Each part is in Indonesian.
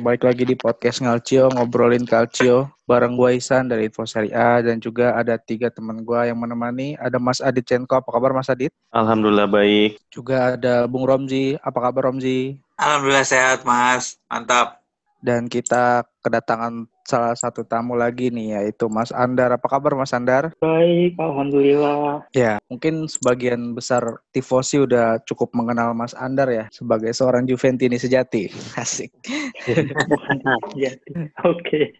Balik lagi di podcast Ngalcio, ngobrolin Calcio. Bareng gue Isan dari Info Serie A dan juga ada tiga teman gue yang menemani. Ada Mas Adit Cenko, apa kabar Mas Adit? Alhamdulillah baik. Juga ada Bung Romzi, apa kabar Romzi? Alhamdulillah sehat Mas, mantap. Dan kita kedatangan salah satu tamu lagi nih yaitu Mas Andar. Apa kabar Mas Andar? Baik, alhamdulillah. Ya, mungkin sebagian besar tifosi udah cukup mengenal Mas Andar ya sebagai seorang Juventini sejati. Asik. Ya, Oke.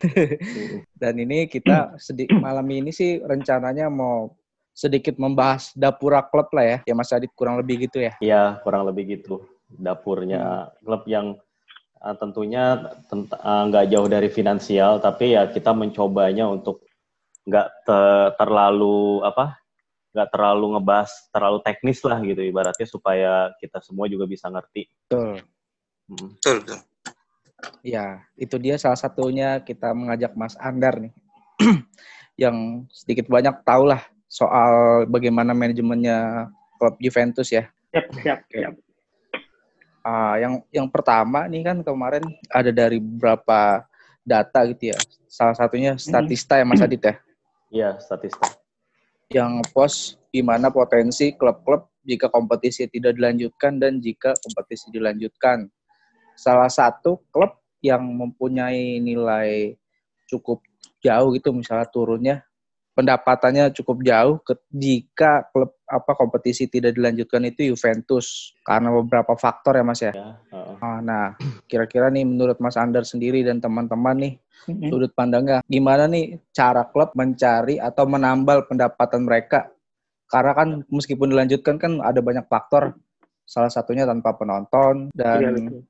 Dan ini kita sedikit malam ini sih rencananya mau sedikit membahas dapura klub lah ya. Ya Mas Adit kurang lebih gitu ya. Iya, kurang lebih gitu. Dapurnya klub yang uh, tentunya tent- uh, nggak jauh dari finansial, tapi ya kita mencobanya untuk nggak te- terlalu apa, nggak terlalu ngebahas terlalu teknis lah gitu ibaratnya supaya kita semua juga bisa ngerti. Betul. Hmm. Betul, betul. Ya, itu dia salah satunya kita mengajak Mas Andar nih. yang sedikit banyak tahu lah soal bagaimana manajemennya klub Juventus ya. Siap, siap, siap. Ah, yang yang pertama nih kan kemarin ada dari beberapa data gitu ya. Salah satunya Statista ya Mas Adit ya. Iya, statistik. Yang post di mana potensi klub-klub jika kompetisi tidak dilanjutkan dan jika kompetisi dilanjutkan. Salah satu klub yang mempunyai nilai cukup jauh gitu misalnya turunnya pendapatannya cukup jauh ke- jika klub apa kompetisi tidak dilanjutkan itu Juventus karena beberapa faktor ya Mas ya. Ya, uh, Ah, Nah, kira-kira nih menurut Mas Andar sendiri dan teman-teman nih sudut pandangnya gimana nih cara klub mencari atau menambal pendapatan mereka karena kan meskipun dilanjutkan kan ada banyak faktor salah satunya tanpa penonton dan betul.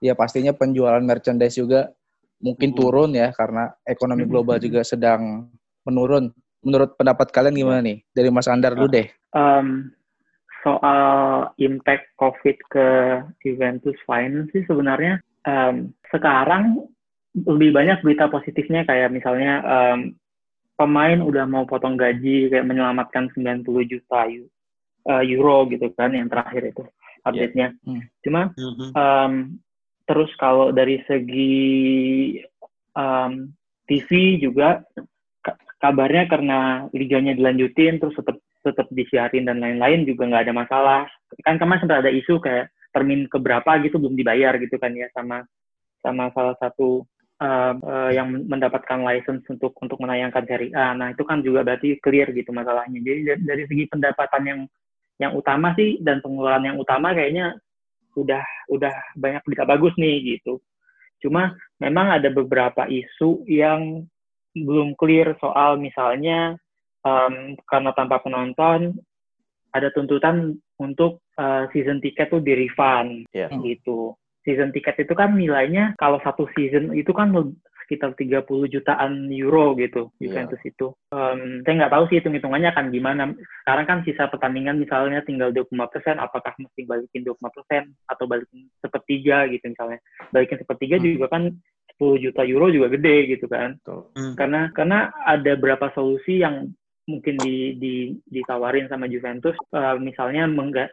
ya pastinya penjualan merchandise juga mungkin Mhm. turun ya karena ekonomi global juga sedang menurun menurut pendapat kalian gimana nih dari Mas Andar dulu deh Em, soal impact COVID ke Juventus Finance sih sebenarnya em, sekarang lebih banyak berita positifnya kayak misalnya em, pemain udah mau potong gaji kayak menyelamatkan 90 juta eh, euro gitu kan yang terakhir itu update-nya. Hmm. Cuma Mhm. Um, terus kalau dari segi um, TV juga kabarnya karena liganya dilanjutin terus tetap tetap disiarin dan lain-lain juga nggak ada masalah. Kan kemarin sempat ada isu kayak termin keberapa gitu belum dibayar gitu kan ya sama sama salah satu um, uh, yang mendapatkan license untuk untuk menayangkan seri A. Nah itu kan juga berarti clear gitu masalahnya. Jadi da- dari segi pendapatan yang yang utama sih dan pengeluaran yang utama kayaknya udah udah banyak berita bagus nih gitu. Cuma memang ada beberapa isu yang belum clear soal misalnya em, karena tanpa penonton ada tuntutan untuk eh, season tiket tuh di refund Iya. gitu. Season tiket itu kan nilainya kalau satu season itu kan sekitar 30 jutaan euro gitu Iya. Juventus itu. Em, saya nggak tahu sih hitung-hitungannya kan gimana. Sekarang kan sisa pertandingan misalnya tinggal 25%, apakah mesti balikin 25% atau balikin sepertiga gitu misalnya. Balikin sepertiga Hmm. juga kan 10 juta euro juga gede gitu kan. Tuh. Hmm. Karena karena ada beberapa solusi yang mungkin di, di, ditawarin sama Juventus, eh, misalnya mengga,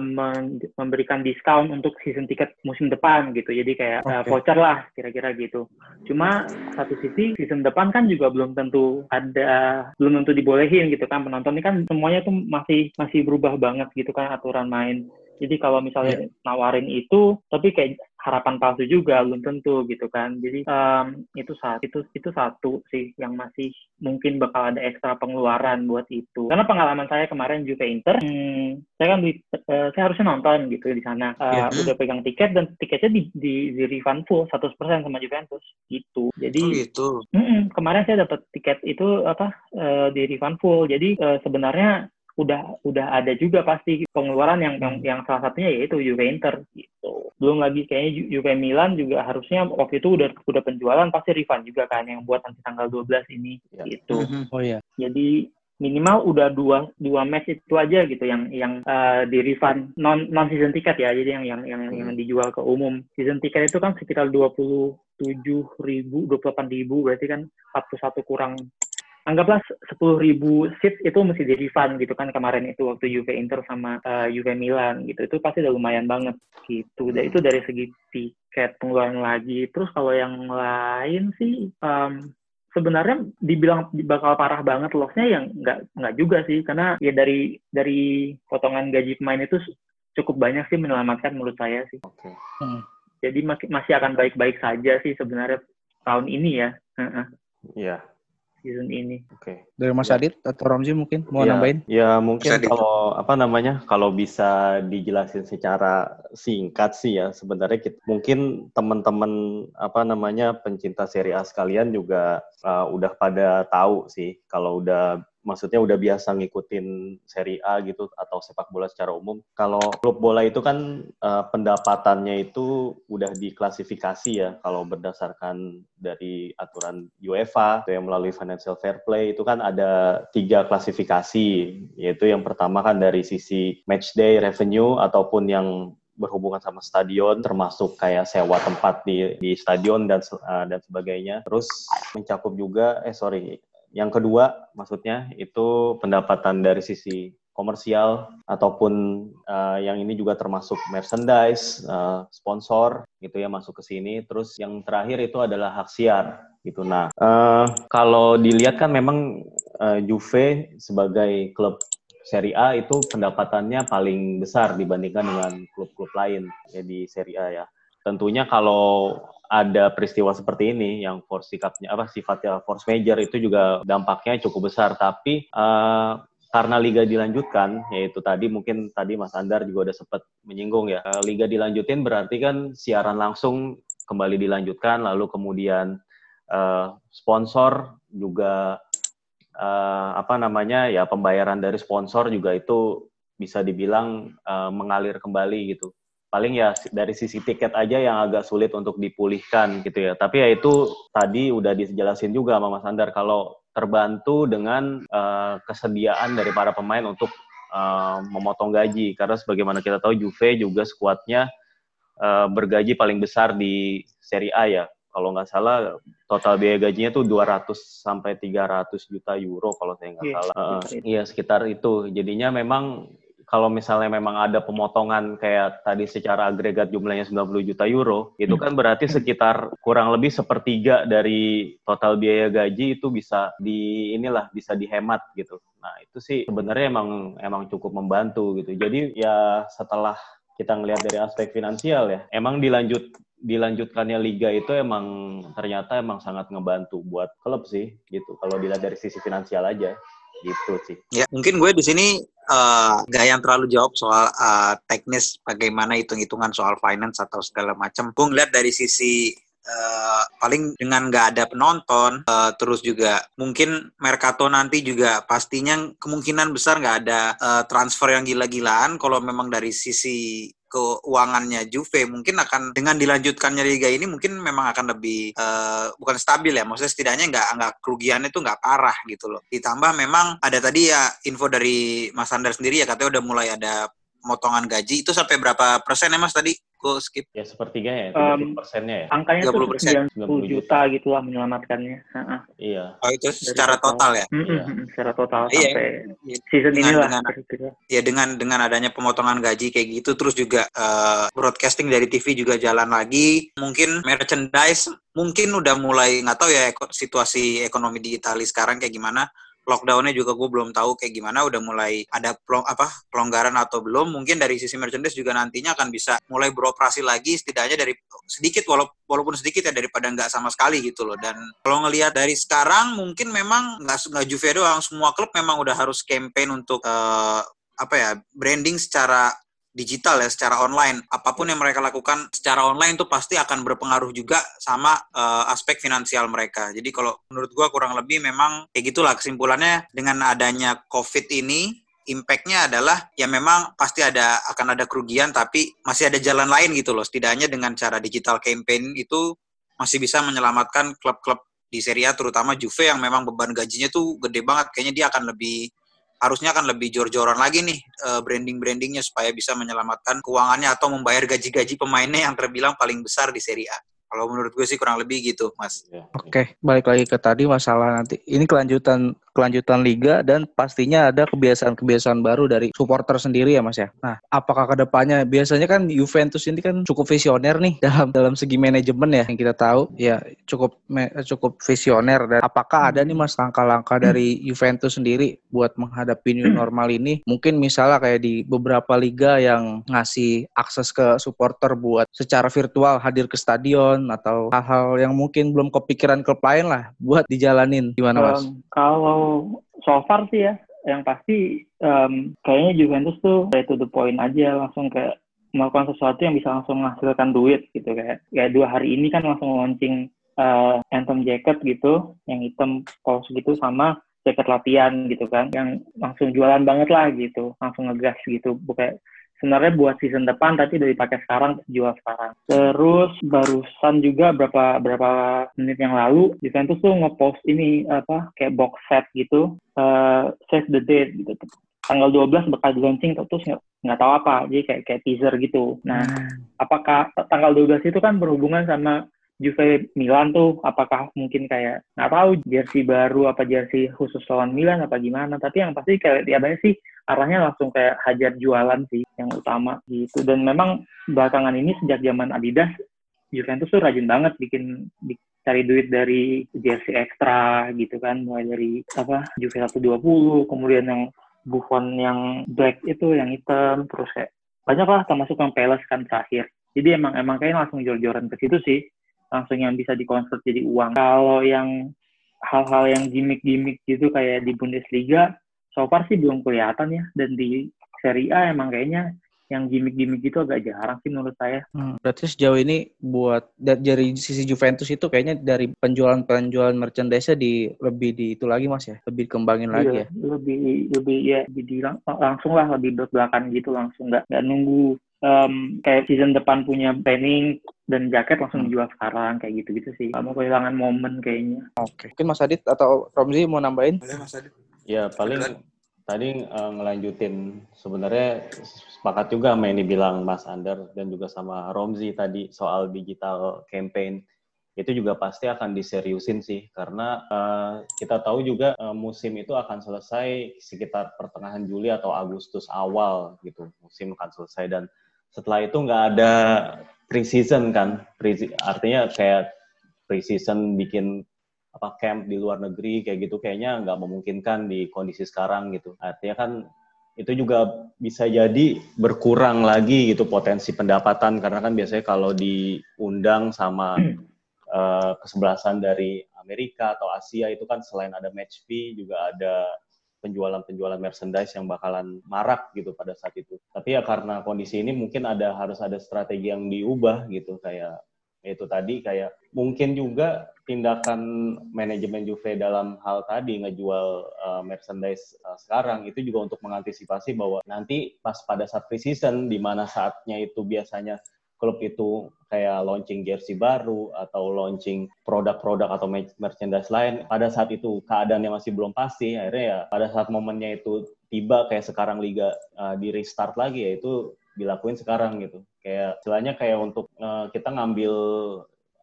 men- memberikan diskon untuk season tiket musim depan gitu. Jadi kayak eh, Oke. voucher lah kira-kira gitu. Cuma satu sisi season depan kan juga belum tentu ada belum tentu dibolehin gitu kan penonton ini kan semuanya tuh masih masih berubah banget gitu kan aturan main. Jadi kalau misalnya nawarin itu, tapi kayak harapan palsu juga belum tentu gitu kan. Jadi em, itu satu itu itu satu sih yang masih mungkin bakal ada ekstra pengeluaran buat itu. Karena pengalaman saya kemarin Juve Inter, hmm, saya kan beli- eh, saya harusnya nonton gitu di sana. Eh, Iya. Udah pegang tiket dan tiketnya di di, di refund full 100% sama Juventus gitu. Jadi Oh gitu. Mm-mm, kemarin saya dapat tiket itu apa eh, di refund full. Jadi eh, sebenarnya udah udah ada juga pasti pengeluaran yang yang, yang salah satunya yaitu Juve Inter gitu. Belum lagi kayaknya Ju- Juve Milan juga harusnya waktu itu udah udah penjualan pasti refund juga kan yang buat nanti tanggal 12 ini Ya. gitu. Mhm. oh iya Jadi minimal udah dua dua match itu aja gitu yang yang eh, di refund non non season tiket ya jadi yang yang yang, Hmm. yang dijual ke umum season tiket itu kan sekitar dua puluh tujuh ribu dua puluh delapan ribu berarti kan 41 kurang anggaplah 10.000 seat itu mesti di refund gitu kan kemarin itu waktu Juve Inter sama uh, Juve Milan gitu itu pasti udah lumayan banget gitu dan itu dari segi tiket pengeluaran lagi terus kalau yang lain sih um, sebenarnya dibilang bakal parah banget lossnya yang nggak nggak juga sih karena ya dari dari potongan gaji pemain itu cukup banyak sih menyelamatkan menurut saya sih. Oke. Okay. Hmm. Jadi masih akan baik-baik saja sih sebenarnya tahun ini ya. Iya. Yeah. Season ini. Oke. Okay. Dari Mas ya. Adit atau Ramzi mungkin mau ya, nambahin? Ya mungkin kalau apa namanya kalau bisa dijelasin secara singkat sih ya sebenarnya kita, mungkin teman-teman apa namanya pencinta seri A sekalian juga uh, udah pada tahu sih kalau udah maksudnya udah biasa ngikutin seri A gitu atau sepak bola secara umum. Kalau klub bola itu kan uh, pendapatannya itu udah diklasifikasi ya kalau berdasarkan dari aturan UEFA yang melalui financial fair play itu kan ada tiga klasifikasi yaitu yang pertama kan dari sisi match day revenue ataupun yang berhubungan sama stadion termasuk kayak sewa tempat di di stadion dan uh, dan sebagainya terus mencakup juga eh sorry yang kedua, maksudnya itu pendapatan dari sisi komersial ataupun uh, yang ini juga termasuk merchandise, uh, sponsor gitu ya masuk ke sini. Terus yang terakhir itu adalah hak siar gitu. Nah, uh, kalau dilihat kan memang uh, Juve sebagai klub Serie A itu pendapatannya paling besar dibandingkan dengan klub-klub lain ya di Serie A ya. Tentunya kalau ada peristiwa seperti ini yang force sikapnya apa sifatnya force major itu juga dampaknya cukup besar. Tapi uh, karena liga dilanjutkan yaitu tadi mungkin tadi Mas Andar juga udah sempat menyinggung ya uh, liga dilanjutin berarti kan siaran langsung kembali dilanjutkan lalu kemudian uh, sponsor juga uh, apa namanya ya pembayaran dari sponsor juga itu bisa dibilang uh, mengalir kembali gitu paling ya dari sisi tiket aja yang agak sulit untuk dipulihkan gitu ya. Tapi ya itu tadi udah dijelasin juga sama Mas Andar kalau terbantu dengan uh, kesediaan dari para pemain untuk uh, memotong gaji karena sebagaimana kita tahu Juve juga skuadnya uh, bergaji paling besar di Serie A ya. Kalau nggak salah total biaya gajinya tuh 200 sampai 300 juta euro kalau saya nggak yeah, salah. Uh, iya sekitar itu. Jadinya memang kalau misalnya memang ada pemotongan kayak tadi secara agregat jumlahnya 90 juta euro, itu kan berarti sekitar kurang lebih sepertiga dari total biaya gaji itu bisa di inilah bisa dihemat gitu. Nah, itu sih sebenarnya emang emang cukup membantu gitu. Jadi ya setelah kita ngelihat dari aspek finansial ya, emang dilanjut dilanjutkannya liga itu emang ternyata emang sangat ngebantu buat klub sih gitu. Kalau dilihat dari sisi finansial aja gitu sih. Ya, mungkin gue di sini uh, gak yang terlalu jawab soal uh, teknis bagaimana hitung-hitungan soal finance atau segala macam. Gue ngeliat dari sisi uh, paling dengan nggak ada penonton, uh, terus juga mungkin Mercato nanti juga pastinya kemungkinan besar nggak ada uh, transfer yang gila-gilaan. Kalau memang dari sisi keuangannya Juve mungkin akan dengan dilanjutkannya liga ini mungkin memang akan lebih uh, bukan stabil ya maksudnya setidaknya nggak nggak kerugiannya itu nggak parah gitu loh ditambah memang ada tadi ya info dari Mas Andar sendiri ya katanya udah mulai ada potongan gaji itu sampai berapa persen ya Mas tadi? Gue skip. Ya sepertiga ya, 30 persennya ya. Angkanya 30 persen. 90 juta gitu lah menyelamatkannya. Iya. Oh itu secara total, ya? Mm -hmm. Secara total iya. sampai iya. season ini lah. Dengan, ya dengan dengan adanya pemotongan gaji kayak gitu, terus juga uh, broadcasting dari TV juga jalan lagi. Mungkin merchandise mungkin udah mulai nggak tahu ya situasi ekonomi di Italia sekarang kayak gimana lockdownnya juga gue belum tahu kayak gimana udah mulai ada pelong, apa pelonggaran atau belum mungkin dari sisi merchandise juga nantinya akan bisa mulai beroperasi lagi setidaknya dari sedikit walaupun sedikit ya daripada nggak sama sekali gitu loh. Dan kalau ngelihat dari sekarang mungkin memang nggak nggak Juve doang semua klub memang udah harus campaign untuk uh, apa ya branding secara digital ya secara online. Apa pun yang mereka lakukan secara online itu pasti akan berpengaruh juga sama uh, aspek finansial mereka. Jadi kalau menurut gua kurang lebih memang kayak gitulah kesimpulannya dengan adanya covid ini impactnya adalah ya memang pasti ada akan ada kerugian tapi masih ada jalan lain gitu loh. Setidaknya dengan cara digital campaign itu masih bisa menyelamatkan klub-klub di Serie A terutama Juve yang memang beban gajinya tuh gede banget. Kayaknya dia akan lebih harusnya akan lebih jor-joran lagi nih uh, branding-brandingnya supaya bisa menyelamatkan keuangannya atau membayar gaji-gaji pemainnya yang terbilang paling besar di Serie A. Kalau menurut gue sih kurang lebih gitu, Mas. Ya, Oke, balik lagi ke tadi masalah nanti. Ini kelanjutan kelanjutan liga dan pastinya ada kebiasaan-kebiasaan baru dari supporter sendiri ya Mas ya. Nah, apakah ke depannya biasanya kan Juventus ini kan cukup visioner nih dalam dalam segi manajemen ya yang kita tahu ya cukup me- cukup visioner dan apakah ada nih Mas langkah-langkah dari Juventus sendiri buat menghadapi new normal ini? Mungkin misalnya kayak di beberapa liga yang ngasih akses ke supporter buat secara virtual hadir ke stadion atau hal-hal yang mungkin belum kepikiran klub lain lah buat dijalanin gimana Mas? Um, kalau so far sih ya, yang pasti um, kayaknya Juventus tuh kayak to the point aja langsung kayak melakukan sesuatu yang bisa langsung menghasilkan duit gitu kayak kayak dua hari ini kan langsung launching uh, anthem jacket gitu yang hitam kaos gitu sama jaket latihan gitu kan yang langsung jualan banget lah gitu langsung ngegas gitu bukan sebenarnya buat season depan tapi udah dipakai sekarang jual sekarang. Terus barusan juga berapa berapa menit yang lalu Juventus tuh ngepost ini apa kayak box set gitu. Uh, save the date gitu. Tanggal 12 bakal di launching terus nggak tahu apa. Jadi kayak kayak teaser gitu. Nah apakah tanggal 12 itu kan berhubungan sama Juve Milan tuh apakah mungkin kayak nggak tahu jersey baru apa jersey khusus lawan Milan apa gimana. Tapi yang pasti kayak tiapanya sih arahnya langsung kayak hajar jualan sih yang utama gitu. Dan memang belakangan ini sejak zaman Adidas Juventus tuh rajin banget bikin, bikin cari duit dari jersey ekstra gitu kan. Mulai dari apa Juve 120 kemudian yang Buffon yang black itu yang hitam terus kayak banyak lah termasuk yang Palace kan terakhir. Jadi emang emang kayak langsung jor-joran ke situ sih langsung yang bisa dikonvert jadi uang kalau yang hal-hal yang gimmick-gimmick gitu kayak di Bundesliga so far sih belum kelihatan ya dan di Serie A emang kayaknya yang gimmick-gimmick gitu agak jarang sih menurut saya. Hmm, berarti sejauh ini buat dari sisi Juventus itu kayaknya dari penjualan-penjualan merchandise-nya di lebih di itu lagi Mas ya, lebih kembangin iya, lagi ya. Lebih lebih ya lebih lang langsung lah lebih belak belakan gitu langsung nggak nggak nunggu um, kayak season depan punya planning dan jaket langsung dijual sekarang kayak gitu-gitu sih. Kamu kehilangan momen kayaknya. Oke. Mungkin Mas Adit atau Romzi mau nambahin? Boleh Mas Adit. Ya paling tadi uh, ngelanjutin sebenarnya sepakat juga sama yang dibilang Mas Ander dan juga sama Romzi tadi soal digital campaign itu juga pasti akan diseriusin sih karena uh, kita tahu juga uh, musim itu akan selesai sekitar pertengahan Juli atau Agustus awal gitu musim akan selesai dan setelah itu nggak ada pre-season kan. Artinya kayak pre-season bikin apa camp di luar negeri kayak gitu kayaknya nggak memungkinkan di kondisi sekarang gitu. Artinya kan itu juga bisa jadi berkurang lagi gitu potensi pendapatan. Karena kan biasanya kalau diundang sama uh, kesebelasan dari Amerika atau Asia itu kan selain ada match fee juga ada penjualan-penjualan merchandise yang bakalan marak gitu pada saat itu. Tapi ya karena kondisi ini mungkin ada harus ada strategi yang diubah gitu kayak itu tadi kayak mungkin juga tindakan manajemen Juve dalam hal tadi ngejual uh, merchandise uh, sekarang itu juga untuk mengantisipasi bahwa nanti pas pada saat preseason di mana saatnya itu biasanya klub itu kayak launching jersey baru atau launching produk-produk atau merchandise lain pada saat itu keadaannya masih belum pasti akhirnya ya pada saat momennya itu tiba kayak sekarang liga uh, di restart lagi ya itu dilakuin sekarang gitu. Kayak istilahnya kayak untuk uh, kita ngambil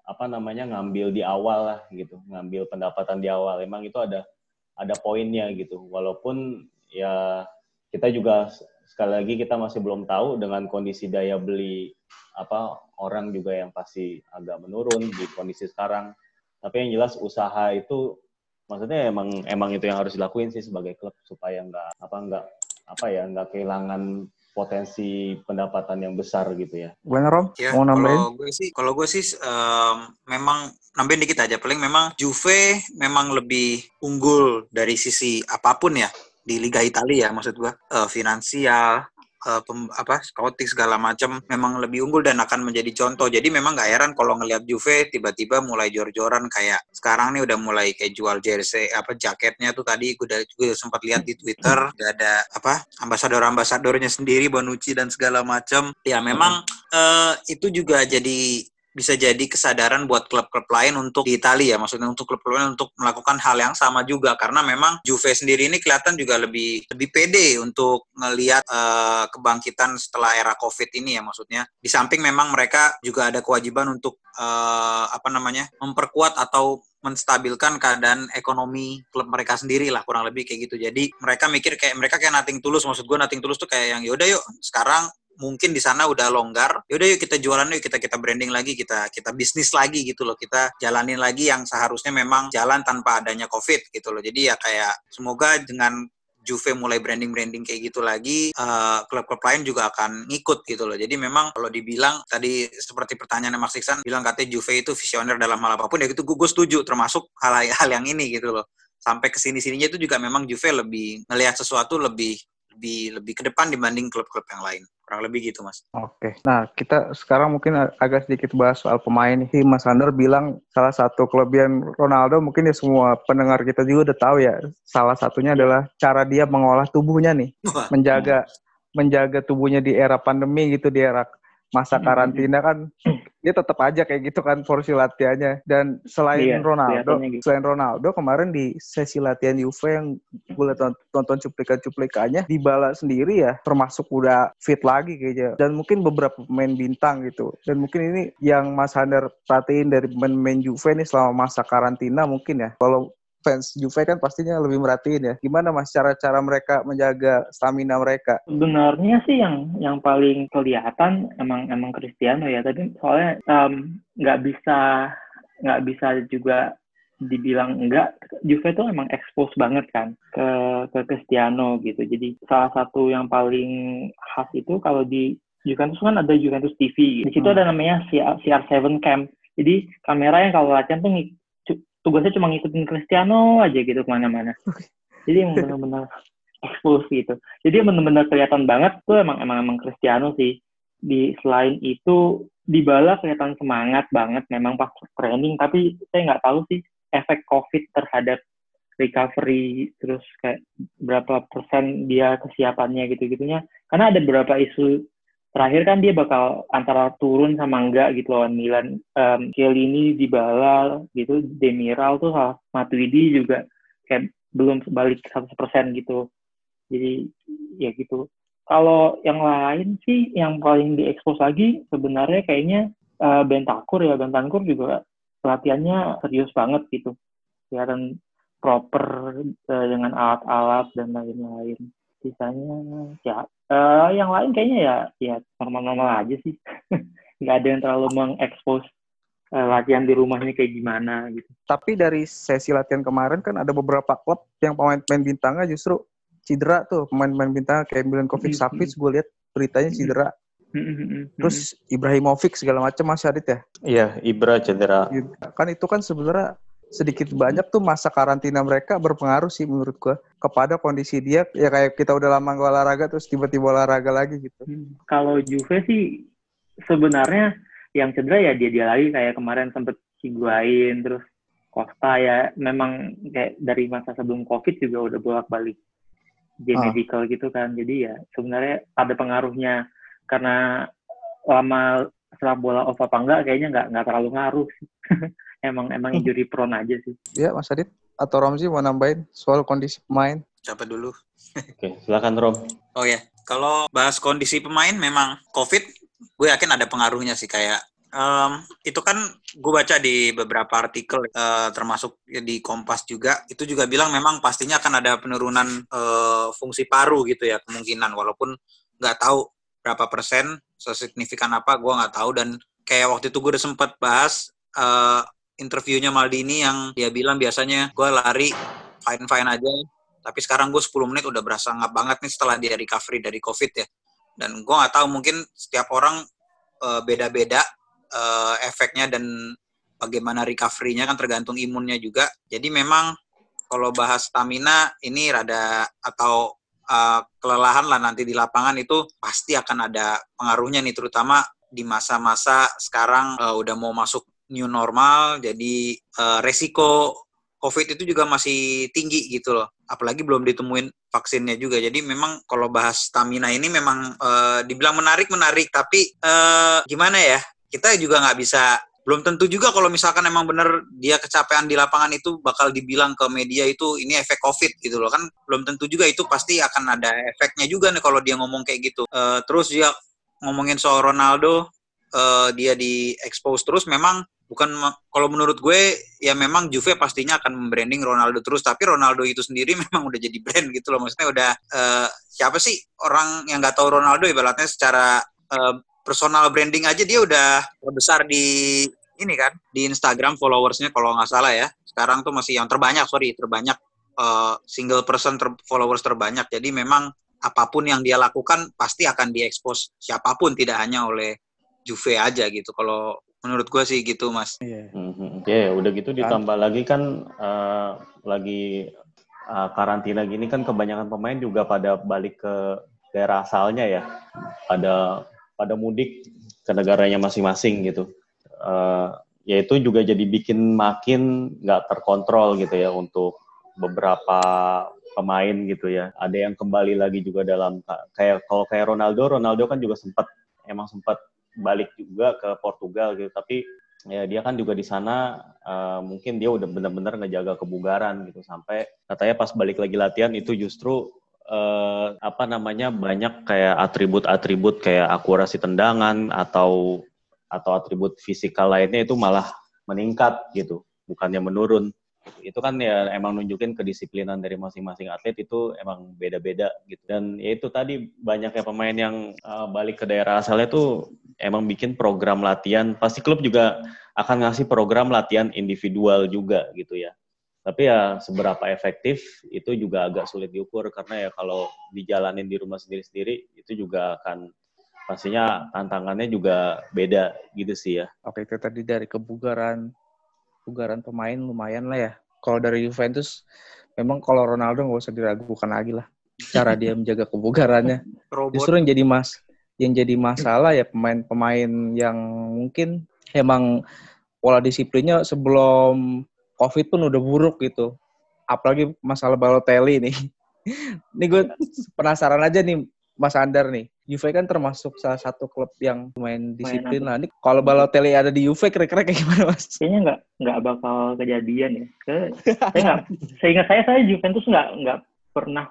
apa namanya ngambil di awal lah gitu ngambil pendapatan di awal. Emang itu ada ada poinnya gitu. Walaupun ya kita juga sekali lagi kita masih belum tahu dengan kondisi daya beli apa orang juga yang pasti agak menurun di kondisi sekarang tapi yang jelas usaha itu maksudnya emang emang itu yang harus dilakuin sih sebagai klub supaya nggak apa nggak apa ya nggak kehilangan potensi pendapatan yang besar gitu ya. Gimana Rom? Ya, Mau nambahin? Kalau gue sih, kalau gue sih um, memang nambahin dikit aja. Paling memang Juve memang lebih unggul dari sisi apa pun ya di Liga Italia ya maksud gue. Uh, finansial, uh, pem, apa scouting segala macam memang lebih unggul dan akan menjadi contoh. Jadi memang nggak heran kalau ngelihat Juve tiba-tiba mulai jor-joran kayak sekarang nih udah mulai kayak jual jersey apa jaketnya tuh tadi gue udah gue sempat lihat di Twitter udah ada apa ambasador-ambasadornya sendiri Bonucci dan segala macam. Ya memang uh, itu juga jadi bisa jadi kesadaran buat klub-klub lain untuk di Italia ya. Maksudnya untuk klub-klub lain untuk melakukan hal yang sama juga. Karena memang Juve sendiri ini kelihatan juga lebih lebih pede untuk melihat uh, kebangkitan setelah era Covid ini ya. Maksudnya di samping memang mereka juga ada kewajiban untuk uh, apa namanya memperkuat atau menstabilkan keadaan ekonomi klub mereka sendiri lah kurang lebih kayak gitu. Jadi mereka mikir kayak mereka kayak nating tulus. Maksud gue nating tulus tuh kayak yang yaudah yuk sekarang mungkin di sana udah longgar yaudah yuk kita jualan yuk kita kita branding lagi kita kita bisnis lagi gitu loh kita jalanin lagi yang seharusnya memang jalan tanpa adanya covid gitu loh jadi ya kayak semoga dengan Juve mulai branding-branding kayak gitu lagi, uh, klub-klub lain juga akan ngikut gitu loh. Jadi memang kalau dibilang tadi seperti pertanyaan Mas Iksan bilang katanya Juve itu visioner dalam hal apa pun, ya itu gue setuju termasuk hal-hal yang ini gitu loh. Sampai ke sini sininya itu juga memang Juve lebih ngelihat sesuatu lebih lebih lebih ke depan dibanding klub-klub yang lain kurang lebih gitu mas. Oke, nah kita sekarang mungkin agak sedikit bahas soal pemain nih. Mas Ander bilang salah satu kelebihan Ronaldo mungkin ya semua pendengar kita juga udah tahu ya. Salah satunya adalah cara dia mengolah tubuhnya nih, menjaga menjaga tubuhnya di era pandemi gitu di era masa hmm. karantina kan dia tetap aja kayak gitu kan porsi latihannya. Dan selain iya, Ronaldo gitu. selain Ronaldo kemarin di sesi latihan Juve yang gue tonton, cuplikan-cuplikannya Dybala sendiri ya termasuk udah fit lagi kayaknya. Dan mungkin beberapa pemain bintang gitu. Dan mungkin ini yang Mas Hander perhatiin dari pemain-pemain Juve nih selama masa karantina mungkin ya. Kalau fans Juve kan pastinya lebih merhatiin ya. Gimana mas cara-cara mereka menjaga stamina mereka? Sebenarnya sih yang yang paling kelihatan emang emang Cristiano ya. Tapi soalnya nggak um, bisa nggak bisa juga dibilang enggak Juve itu emang expose banget kan ke ke Cristiano gitu jadi salah satu yang paling khas itu kalau di Juventus kan ada Juventus TV di situ hmm. ada namanya CR7 Cam jadi kamera yang kalau latihan tuh tugasnya cuma ngikutin Cristiano aja gitu ke mana-mana. Jadi yang benar-benar expose gitu. Jadi benar-benar kelihatan banget tuh emang emang emang Cristiano sih. Di selain itu di bala kelihatan semangat banget memang pas training. Tapi saya nggak tahu sih efek COVID terhadap recovery terus kayak berapa persen dia kesiapannya gitu-gitunya. Karena ada beberapa isu terakhir kan dia bakal antara turun sama enggak gitu lawan Milan. Um, Chiellini, Dybala gitu, Demiral tuh Matuidi juga kayak belum balik 100% gitu. Jadi ya gitu. Kalau yang lain sih yang paling diekspos lagi sebenarnya kayaknya uh, Bentakur ya. Bentakur juga pelatihannya serius banget gitu. Kelihatan proper uh, dengan alat-alat dan lain-lain. Sisanya ya Uh, yang lain kayaknya ya ya normal-normal aja sih. Nggak ada yang terlalu mengekspos uh, latihan di rumahnya kayak gimana gitu. Tapi dari sesi latihan kemarin kan ada beberapa klub yang pemain-pemain bintangnya justru cedera tuh pemain-pemain bintang kayak Milankovic mm -hmm. Savic gue lihat beritanya cedera. Mm -hmm. Terus Ibrahimovic segala macam Mas Adit ya? Iya, Ibra cedera. Kan itu kan sebenarnya sedikit banyak tuh masa karantina mereka berpengaruh sih menurut gua kepada kondisi dia ya kayak kita udah lama nggak olahraga terus tiba-tiba olahraga lagi gitu. Hmm. Kalau Juve sih sebenarnya yang cedera ya dia dia lagi kayak kemarin sempet Higuain terus Costa ya memang kayak dari masa sebelum Covid juga udah bolak-balik di ah. medical gitu kan. Jadi ya sebenarnya ada pengaruhnya karena lama setelah bola off apa enggak kayaknya nggak nggak terlalu ngaruh sih. emang emang hmm. injury prone aja sih. Iya, Mas Adit atau Romzi mau nambahin soal kondisi pemain? Siapa dulu? Oke, silakan Rom. Oh ya, kalau bahas kondisi pemain memang COVID, gue yakin ada pengaruhnya sih kayak um, itu kan gue baca di beberapa artikel uh, termasuk di Kompas juga itu juga bilang memang pastinya akan ada penurunan uh, fungsi paru gitu ya kemungkinan walaupun nggak tahu berapa persen sesignifikan apa gue nggak tahu dan kayak waktu itu gue udah sempat bahas uh, interviewnya Maldini yang dia bilang biasanya gue lari fine fine aja. Tapi sekarang gue 10 menit udah berasa ngap banget nih setelah dia recovery dari covid ya. Dan gue nggak tahu mungkin setiap orang uh, beda-beda uh, efeknya dan bagaimana recovery-nya kan tergantung imunnya juga. Jadi memang kalau bahas stamina ini rada atau uh, kelelahan lah nanti di lapangan itu pasti akan ada pengaruhnya nih terutama di masa-masa sekarang uh, udah mau masuk new normal, jadi uh, resiko COVID itu juga masih tinggi gitu loh. Apalagi belum ditemuin vaksinnya juga. Jadi memang kalau bahas stamina ini memang uh, dibilang menarik menarik, tapi uh, gimana ya? Kita juga nggak bisa belum tentu juga kalau misalkan emang bener dia kecapean di lapangan itu bakal dibilang ke media itu ini efek covid gitu loh kan belum tentu juga itu pasti akan ada efeknya juga nih kalau dia ngomong kayak gitu uh, terus dia ngomongin soal Ronaldo uh, dia di expose terus memang bukan kalau menurut gue ya memang Juve pastinya akan membranding Ronaldo terus tapi Ronaldo itu sendiri memang udah jadi brand gitu loh. Maksudnya udah uh, siapa sih orang yang nggak tahu Ronaldo? Ibaratnya secara uh, personal branding aja dia udah terbesar di ini kan di Instagram followersnya kalau nggak salah ya. Sekarang tuh masih yang terbanyak sorry terbanyak uh, single person ter followers terbanyak. Jadi memang apa pun yang dia lakukan pasti akan diekspos siapa pun tidak hanya oleh Juve aja gitu. Kalau menurut gue sih gitu mas. Iya yeah. yeah, udah gitu ditambah kan. lagi kan uh, lagi uh, karantina gini kan kebanyakan pemain juga pada balik ke daerah asalnya ya pada pada mudik ke negaranya masing-masing gitu uh, ya itu juga jadi bikin makin nggak terkontrol gitu ya untuk beberapa pemain gitu ya. Ada yang kembali lagi juga dalam kayak kalau kayak Ronaldo, Ronaldo kan juga sempat emang sempat balik juga ke Portugal gitu. Tapi ya dia kan juga di sana uh, mungkin dia udah benar-benar ngejaga kebugaran gitu sampai katanya pas balik lagi latihan itu justru uh, apa namanya banyak kayak atribut-atribut kayak akurasi tendangan atau atau atribut fisikal lainnya itu malah meningkat gitu, bukannya menurun. Itu kan ya emang nunjukin kedisiplinan dari masing-masing atlet itu emang beda-beda gitu. Dan ya itu tadi banyaknya pemain yang uh, balik ke daerah asalnya tuh emang bikin program latihan. Pasti klub juga akan ngasih program latihan individual juga gitu ya. Tapi ya seberapa efektif itu juga agak sulit diukur karena ya kalau dijalanin di rumah sendiri-sendiri itu juga akan pastinya tantangannya juga beda gitu sih ya. Oke, itu tadi dari kebugaran kebugaran pemain lumayan lah ya. Kalau dari Juventus memang kalau Ronaldo nggak usah diragukan lagi lah cara dia menjaga kebugarannya. Robot. Justru yang jadi mas yang jadi masalah ya pemain-pemain yang mungkin emang pola disiplinnya sebelum COVID pun udah buruk gitu. Apalagi masalah Balotelli nih. ini gue penasaran aja nih Mas Andar nih. Juve kan termasuk salah satu klub yang main disiplin lah. Ini kalau Balotelli ada di Juve kira-kira kayak gimana mas? Kayaknya nggak nggak bakal kejadian ya. saya nggak, seingat saya saya Juventus nggak nggak pernah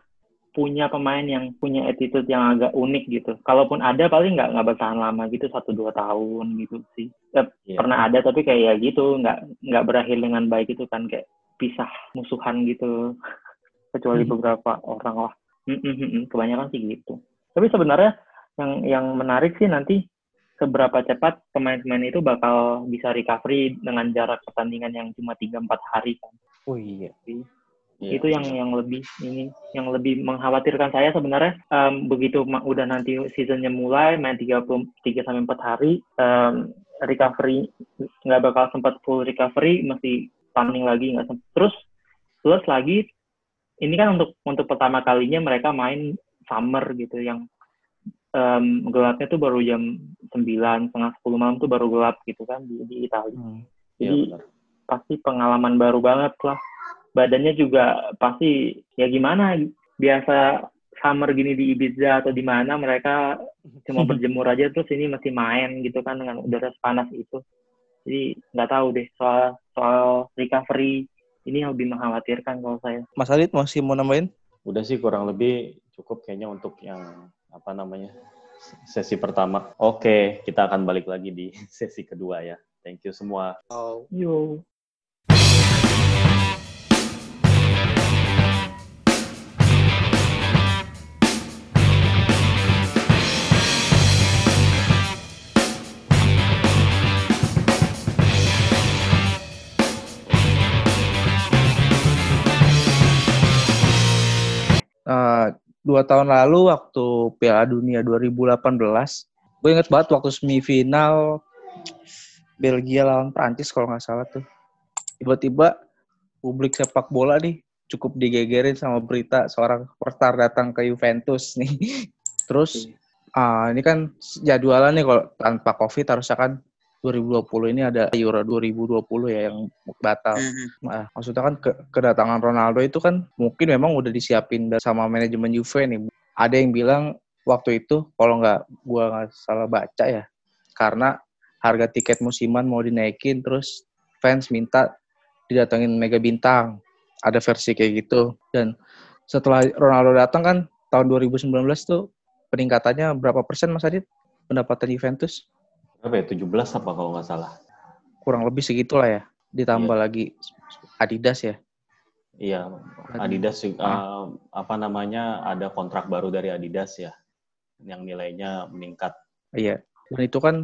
punya pemain yang punya attitude yang agak unik gitu. Kalaupun ada paling nggak nggak bertahan lama gitu satu dua tahun gitu sih. Ya, yeah. Pernah ada tapi kayak ya gitu nggak nggak berakhir dengan baik itu kan kayak pisah musuhan gitu. Kecuali hmm. beberapa orang lah. Kebanyakan sih gitu. Tapi sebenarnya yang yang menarik sih nanti seberapa cepat pemain-pemain itu bakal bisa recovery dengan jarak pertandingan yang cuma 3 4 hari kan. Oh iya. Jadi, yeah. Itu yang yang lebih ini yang lebih mengkhawatirkan saya sebenarnya um, begitu udah nanti seasonnya mulai main 33 sampai 4 hari um, recovery nggak bakal sempat full recovery mesti tanding lagi nggak sempat. Terus plus lagi ini kan untuk untuk pertama kalinya mereka main summer gitu yang um, gelapnya tuh baru jam 9, setengah 10 malam tuh baru gelap gitu kan di, di Italia. Hmm. Iya, Jadi ya, pasti pengalaman baru banget lah. Badannya juga pasti ya gimana biasa summer gini di Ibiza atau di mana mereka cuma berjemur aja terus ini masih main gitu kan dengan udara panas itu. Jadi nggak tahu deh soal soal recovery ini yang lebih mengkhawatirkan kalau saya. Mas Adit masih mau nambahin? Udah sih kurang lebih cukup kayaknya untuk yang apa namanya sesi pertama. Oke, kita akan balik lagi di sesi kedua ya. Thank you semua. Oh. Yo. Dua tahun lalu waktu Piala Dunia 2018, gue inget banget waktu semifinal Belgia lawan Prancis kalau nggak salah tuh. Tiba-tiba publik sepak bola nih cukup digegerin sama berita seorang superstar datang ke Juventus nih. Terus uh, ini kan jadwalan nih kalau tanpa COVID harusnya kan 2020 ini ada Euro 2020 ya yang batal. Mm-hmm. Nah, maksudnya kan ke kedatangan Ronaldo itu kan mungkin memang udah disiapin sama manajemen Juve nih. Ada yang bilang waktu itu kalau nggak gua nggak salah baca ya karena harga tiket musiman mau dinaikin terus fans minta didatengin mega bintang ada versi kayak gitu dan setelah Ronaldo datang kan tahun 2019 tuh peningkatannya berapa persen Mas Adit pendapatan Juventus Berapa ya? 17 apa kalau nggak salah? kurang lebih segitulah ya ditambah lagi Adidas ya Iya, Adidas eh, apa namanya ada kontrak baru dari Adidas ya, yang nilainya meningkat. iya dan itu kan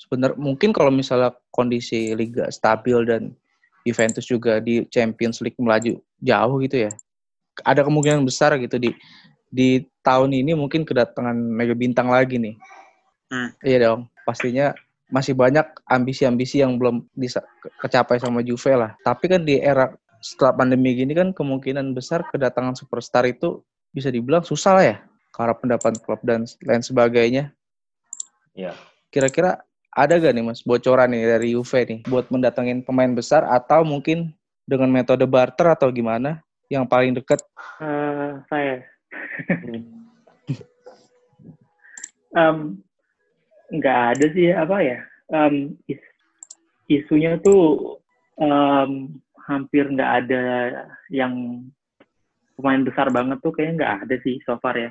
sebenarnya mungkin kalau misalnya kondisi liga stabil dan Juventus juga di Champions League melaju jauh gitu ya ada kemungkinan besar gitu di di tahun ini mungkin kedatangan mega bintang lagi nih Hmm. iya dong pastinya masih banyak ambisi-ambisi yang belum bisa ke- kecapai sama Juve lah. Tapi kan di era setelah pandemi gini kan kemungkinan besar kedatangan superstar itu bisa dibilang susah lah ya karena pendapat klub dan lain sebagainya. Iya. kira-kira ada gak nih mas bocoran nih dari Juve nih buat mendatangin pemain besar atau mungkin dengan metode barter atau gimana yang paling dekat Eh, saya. Em, nggak ada sih apa ya Em, is- isunya tuh em, hampir nggak ada yang pemain besar banget tuh kayaknya nggak ada sih so far ya.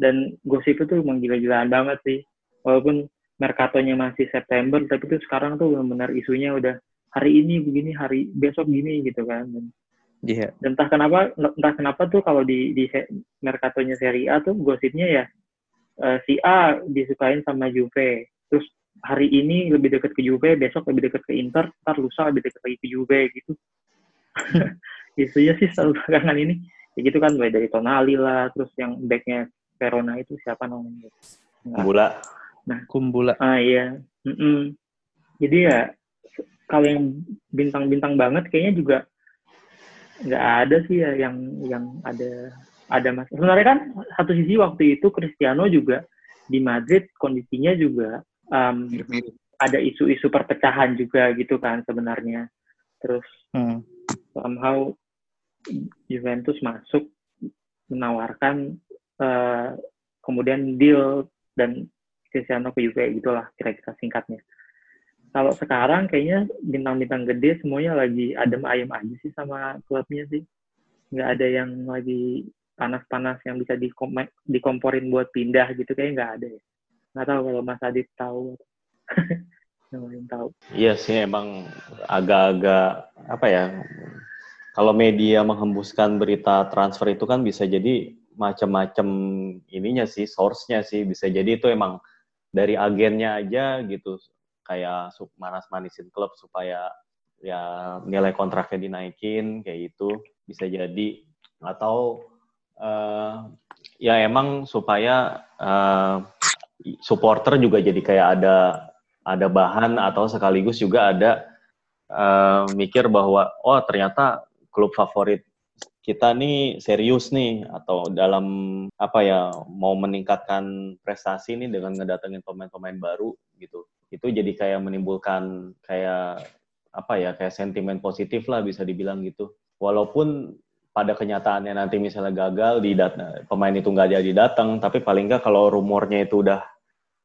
Dan gosip itu emang gila-gilaan banget sih. Walaupun merkatonya masih September tapi tuh sekarang tuh benar-benar isunya udah hari ini begini hari besok gini gitu kan. Dan Iya. dan entah kenapa entah kenapa tuh kalau di di merkatonya Serie A tuh gosipnya ya eh, si A disukain sama Juve terus hari ini lebih dekat ke Juve besok lebih dekat ke Inter ntar lusa lebih dekat lagi ke Juve gitu isunya sih selalu belakangan ini ya gitu kan mulai dari Tonali lah terus yang backnya Verona itu siapa namanya Nggak. Gula. Kumbula. ah iya Mm-mm. jadi ya kalau yang bintang-bintang banget kayaknya juga nggak ada sih ya yang yang ada ada mas sebenarnya kan satu sisi waktu itu Cristiano juga di Madrid kondisinya juga um, ada isu-isu perpecahan juga gitu kan sebenarnya terus Hmm. somehow Juventus masuk menawarkan eh, kemudian deal dan Cristiano ke Juve gitulah kira-kira singkatnya. Kalau sekarang kayaknya bintang-bintang gede semuanya lagi adem ayem aja sih sama klubnya sih. Nggak ada yang lagi panas-panas yang bisa dikom- dikomporin buat pindah gitu kayaknya nggak ada ya. Nggak tahu kalau Mas Adit tahu. yang tahu. Iya sih emang agak-agak apa ya? Kalau media menghembuskan berita transfer itu kan bisa jadi macam-macam ininya sih, source-nya sih bisa jadi itu emang dari agennya aja gitu kayak su- manas-manisin klub supaya ya nilai kontraknya dinaikin kayak gitu bisa jadi atau eh, ya emang supaya eh, supporter juga jadi kayak ada ada bahan atau sekaligus juga ada eh, mikir bahwa oh ternyata klub favorit kita nih serius nih atau dalam apa ya mau meningkatkan prestasi nih dengan ngedatengin pemain-pemain baru gitu. Itu jadi kayak menimbulkan kayak apa ya kayak sentimen positif lah bisa dibilang gitu. Walaupun pada kenyataannya nanti misalnya gagal di pemain itu nggak jadi datang tapi paling nggak kalau rumornya itu udah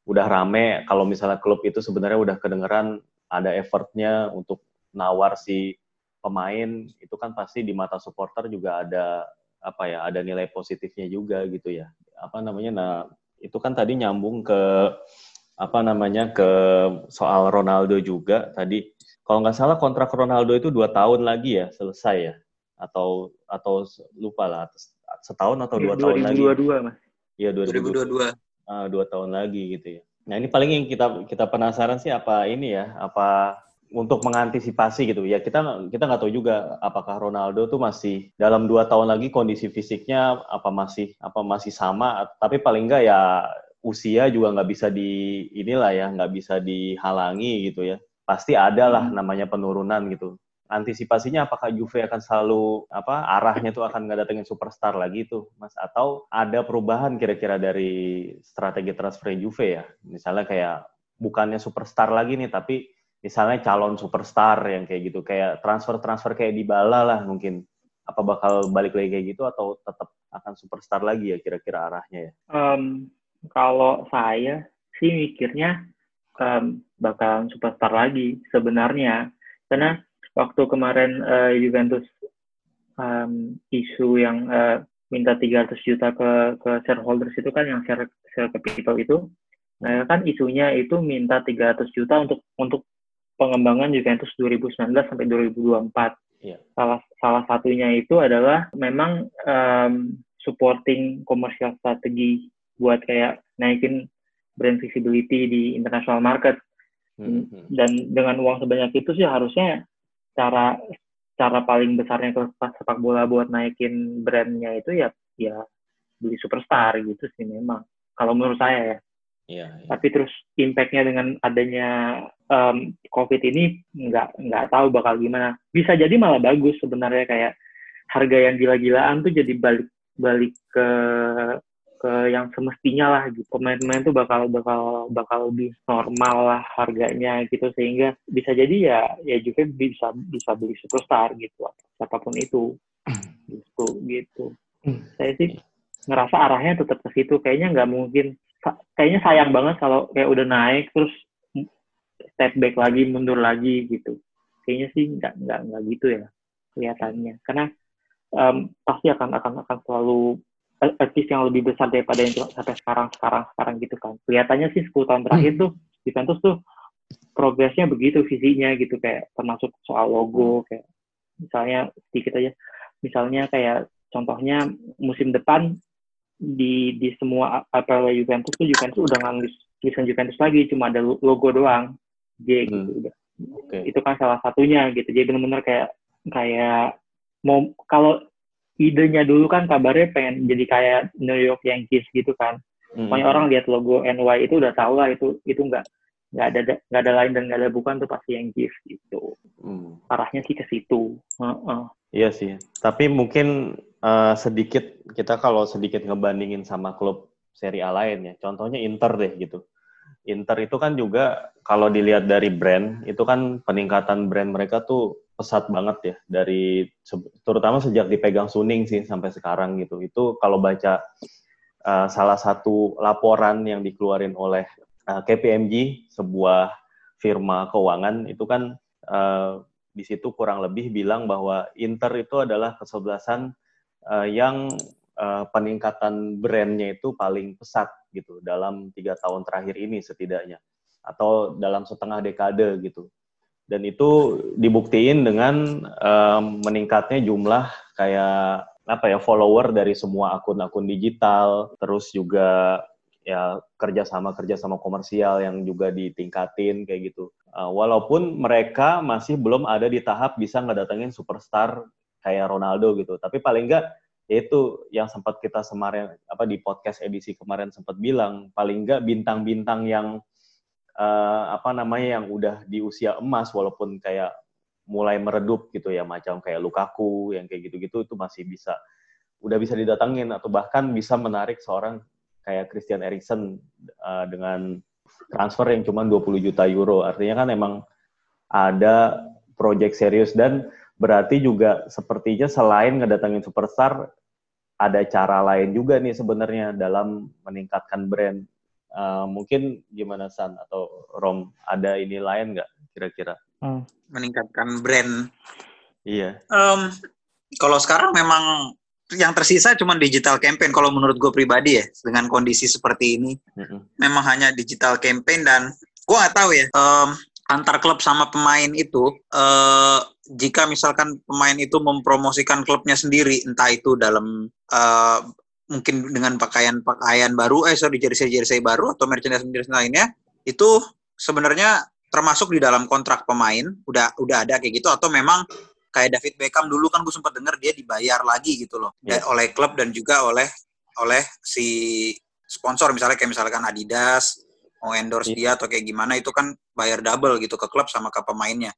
udah rame kalau misalnya klub itu sebenarnya udah kedengeran ada effortnya untuk nawar si pemain itu kan pasti di mata supporter juga ada apa ya ada nilai positifnya juga gitu ya. Apa namanya nah itu kan tadi nyambung ke apa namanya ke soal Ronaldo juga tadi. Kalau nggak salah kontrak Ronaldo itu dua tahun lagi ya selesai ya atau atau lupa lah setahun atau dua tahun lagi. 2022 mas. Iya 2022 2022. ah, dua tahun lagi gitu ya. Nah ini paling yang kita kita penasaran sih apa ini ya, apa untuk mengantisipasi gitu? Ya kita kita nggak tahu juga apakah Ronaldo tuh masih dalam dua tahun lagi kondisi fisiknya apa masih apa masih sama. Tapi paling nggak ya usia juga nggak bisa di inilah ya nggak bisa dihalangi gitu ya. Pasti ada lah namanya penurunan gitu antisipasinya apakah Juve akan selalu apa arahnya tuh akan nggak datengin superstar lagi tuh mas? Atau ada perubahan kira-kira dari strategi transfer Juve ya? Misalnya kayak bukannya superstar lagi nih tapi misalnya calon superstar yang kayak gitu kayak transfer transfer kayak Dybala lah mungkin. Apa bakal balik lagi kayak gitu atau tetap akan superstar lagi ya kira-kira arahnya ya? Em, kalau saya sih mikirnya um, bakalan superstar lagi sebenarnya. Karena waktu kemarin uh, Juventus um, isu yang uh, minta 300 juta ke ke shareholders itu kan yang share share capital itu nah kan isunya itu minta 300 juta untuk untuk pengembangan Juventus 2019 sampai 2024 yeah. salah salah satunya itu adalah memang um, supporting komersial strategi buat kayak naikin brand visibility di international market hmm, hmm. dan dengan uang sebanyak itu sih harusnya cara cara paling besarnya klub sepak bola buat naikin brandnya itu ya ya beli superstar gitu sih memang kalau menurut saya ya. Iya, iya. Tapi terus impactnya dengan adanya um, COVID ini nggak nggak tahu bakal gimana. Bisa jadi malah bagus sebenarnya kayak harga yang gila-gilaan tuh jadi balik balik ke ke yang semestinya lah gitu. Pemain-pemain tuh bakal bakal bakal lebih normal lah harganya gitu. Sehingga bisa jadi ya ya juga bisa bisa beli superstar gitu apa pun itu. Gitu gitu. Saya sih ngerasa arahnya tetap ke situ. Kayaknya nggak mungkin. Kayaknya sayang banget kalau kayak udah naik terus step back lagi mundur lagi gitu. Kayaknya sih nggak nggak nggak gitu ya kelihatannya. Karena um, pasti akan akan akan selalu artis yang lebih besar daripada yang sampai sekarang sekarang sekarang gitu kan kelihatannya sih 10 tahun terakhir hmm. tuh Juventus tuh progresnya begitu visinya gitu kayak termasuk soal logo kayak misalnya sedikit aja misalnya kayak contohnya musim depan di di semua apel Juventus tuh Juventus udah nggak tulisan Juventus lagi cuma ada logo doang J gitu hmm. udah okay. itu kan salah satunya gitu jadi benar-benar kayak kayak mau kalau idenya dulu kan kabarnya pengen jadi kayak New York Yankees gitu kan. Mm-hmm. Pokoknya orang lihat logo NY itu udah tahu lah itu itu nggak nggak ada nggak ada lain dan nggak ada bukan tuh pasti Yankees gitu. Mm. Arahnya sih ke situ. Uh-uh. Iya sih. Tapi mungkin uh, sedikit kita kalau sedikit ngebandingin sama klub Serie A lain ya. Contohnya Inter deh gitu. Inter itu kan juga kalau dilihat dari brand itu kan peningkatan brand mereka tuh pesat banget ya dari terutama sejak dipegang Suning sih sampai sekarang gitu. Itu kalau baca uh, salah satu laporan yang dikeluarin oleh uh, eh, KPMG sebuah firma keuangan itu kan uh, di situ kurang lebih bilang bahwa Inter itu adalah kesebelasan uh, yang uh, peningkatan brandnya itu paling pesat gitu dalam tiga tahun terakhir ini setidaknya atau dalam setengah dekade gitu dan itu dibuktiin dengan um, meningkatnya jumlah kayak apa ya follower dari semua akun-akun digital. Terus juga ya kerjasama kerjasama komersial yang juga ditingkatin kayak gitu. Uh, walaupun mereka masih belum ada di tahap bisa ngedatengin superstar kayak Ronaldo gitu. Tapi paling enggak itu yang sempat kita kemarin apa di podcast edisi kemarin sempat bilang paling enggak bintang-bintang yang uh, apa namanya yang udah di usia emas walaupun kayak mulai meredup gitu ya macam kayak Lukaku yang kayak gitu-gitu itu masih bisa udah bisa didatangin atau bahkan bisa menarik seorang kayak Christian Eriksen uh, dengan transfer yang cuma 20 juta euro. Artinya kan emang ada project serius dan berarti juga sepertinya selain ngedatangin superstar ada cara lain juga nih sebenarnya dalam meningkatkan brand Uh, mungkin gimana San atau Rom ada ini lain nggak kira-kira? Hmm. Meningkatkan brand. Iya. Um, kalau sekarang memang yang tersisa cuma digital campaign kalau menurut gue pribadi ya dengan kondisi seperti ini mm-hmm. memang hanya digital campaign dan gue nggak tahu ya um, antar klub sama pemain itu uh, jika misalkan pemain itu mempromosikan klubnya sendiri entah itu dalam uh, mungkin dengan pakaian-pakaian baru, eh sorry jersey-jersey baru atau merchandise-merchandise lainnya itu sebenarnya termasuk di dalam kontrak pemain udah udah ada kayak gitu atau memang kayak David Beckham dulu kan gue sempat dengar dia dibayar lagi gitu loh yeah. oleh klub dan juga oleh oleh si sponsor misalnya kayak misalkan Adidas mau endorse yeah. dia atau kayak gimana itu kan bayar double gitu ke klub sama ke pemainnya.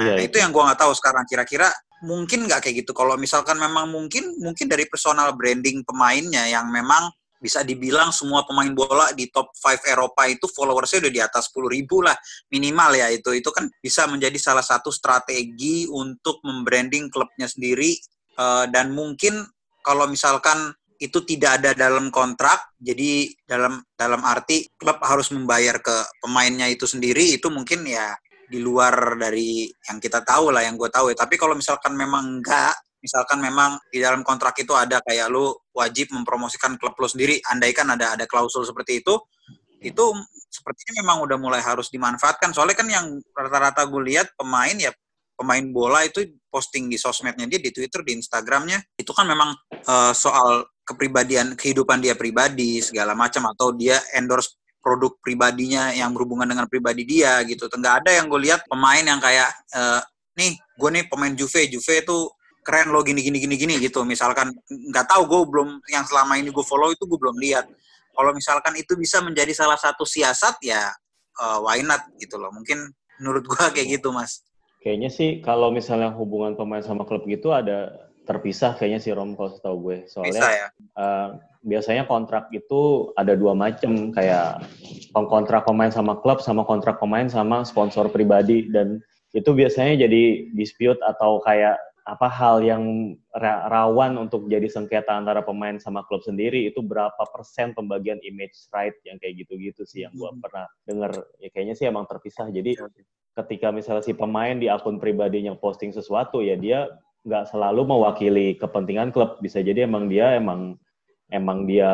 Nah, yeah, itu yang gue nggak tahu sekarang kira-kira mungkin nggak kayak gitu. Kalau misalkan memang mungkin, mungkin dari personal branding pemainnya yang memang bisa dibilang semua pemain bola di top 5 Eropa itu followersnya udah di atas 10 ribu lah minimal ya itu itu kan bisa menjadi salah satu strategi untuk membranding klubnya sendiri uh, dan mungkin kalau misalkan itu tidak ada dalam kontrak jadi dalam dalam arti klub harus membayar ke pemainnya itu sendiri itu mungkin ya di luar dari yang kita tahu lah yang gue tahu ya. Tapi kalau misalkan memang enggak misalkan memang di dalam kontrak itu ada kayak lu wajib mempromosikan klub lu sendiri andaikan ada ada klausul seperti itu itu sepertinya memang udah mulai harus dimanfaatkan. Soalnya kan yang rata-rata gue lihat pemain ya pemain bola itu posting di sosmednya dia di Twitter di Instagramnya itu kan memang uh, soal kepribadian kehidupan dia pribadi segala macam atau dia endorse produk pribadinya yang berhubungan dengan pribadi dia gitu. Enggak ada yang gue lihat pemain yang kayak uh, nih gue nih pemain Juve, Juve itu keren lo gini gini gini gini gitu. Misalkan nggak tahu gue belum yang selama ini gue follow itu gue belum lihat. Kalau misalkan itu bisa menjadi salah satu siasat ya uh, why not gitu loh. Mungkin menurut gue kayak gitu mas. Kayaknya sih kalau misalnya hubungan pemain sama klub gitu ada terpisah kayaknya si Rom kalau setahu gue. Soalnya Bisa, ya? uh, biasanya kontrak itu ada dua macam kayak kontrak pemain sama klub sama kontrak pemain sama sponsor pribadi. Dan itu biasanya jadi dispute atau kayak apa hal yang rawan untuk jadi sengketa antara pemain sama klub sendiri. Itu berapa persen pembagian image right yang kayak gitu-gitu sih yang gue hmm. pernah denger. Ya kayaknya sih emang terpisah. Jadi ketika misalnya si pemain di akun pribadinya posting sesuatu ya dia nggak selalu mewakili kepentingan klub. Bisa jadi emang dia emang emang dia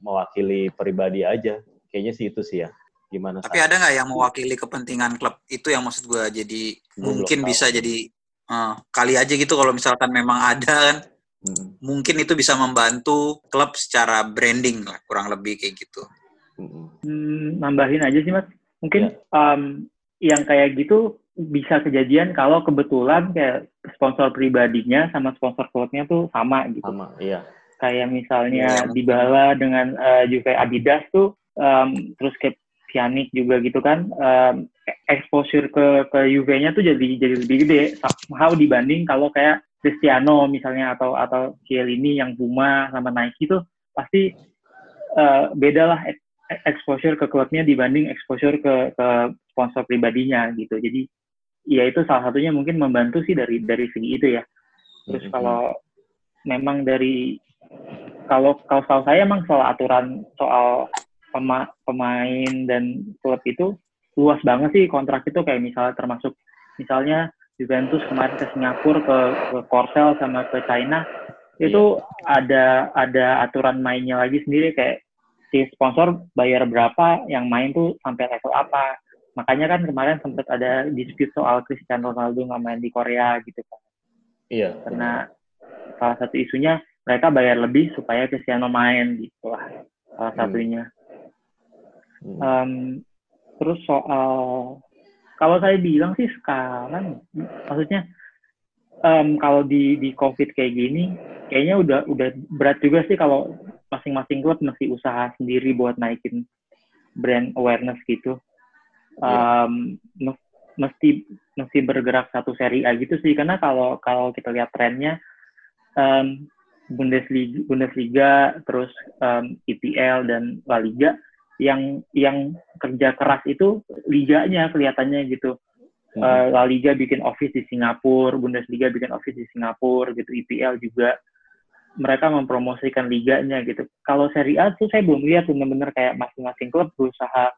mewakili pribadi aja. Kayaknya sih itu sih ya. Gimana tapi ada nggak yang mewakili kepentingan klub? Itu yang maksud gue jadi gue mungkin bisa jadi uh, kali aja gitu kalau misalkan memang ada kan. Hmm. mungkin itu bisa membantu klub secara branding lah kurang lebih kayak gitu. Hmm, nambahin aja sih mas. Mungkin ya. um, yang kayak gitu bisa kejadian kalau kebetulan kayak sponsor pribadinya sama sponsor klubnya tuh sama gitu. Sama, iya. Kayak misalnya iya. Dybala dengan uh, Juve Adidas tuh, um, terus kayak Pjanic juga gitu kan, um, exposure ke ke Juve-nya tuh jadi jadi lebih gede. How dibanding kalau kayak Cristiano misalnya atau atau Chiellini yang Puma sama Nike tuh pasti uh, beda lah exposure ke klubnya dibanding exposure ke ke sponsor pribadinya gitu. Jadi ya itu salah satunya mungkin membantu sih dari dari segi itu ya. Terus kalau memang dari kalau kalau tahu saya emang soal aturan soal pema, pemain dan klub itu luas banget sih kontrak itu kayak misalnya termasuk misalnya Juventus kemarin ke Singapura ke ke Korsel sama ke China itu yeah. ada ada aturan mainnya lagi sendiri kayak si sponsor bayar berapa yang main tuh sampai level apa Makanya kan kemarin sempat ada dispute soal Cristiano Ronaldo nggak main di Korea gitu kan. Iya. Karena salah satu isunya mereka bayar lebih supaya Cristiano main gitu lah salah hmm. satunya. Hmm. Um, terus soal kalau saya bilang sih sekarang maksudnya um, kalau di di COVID kayak gini kayaknya udah udah berat juga sih kalau masing-masing klub mesti usaha sendiri buat naikin brand awareness gitu um, mesti mesti bergerak satu seri A gitu sih karena kalau kalau kita lihat trennya um, Bundesliga Bundesliga terus um, IPL dan La Liga yang yang kerja keras itu liganya kelihatannya gitu. Hmm. uh, La Liga bikin office di Singapura Bundesliga bikin office di Singapura gitu IPL juga. Mereka mempromosikan liganya gitu. Kalau Serie A tuh saya belum lihat benar-benar kayak masing-masing klub berusaha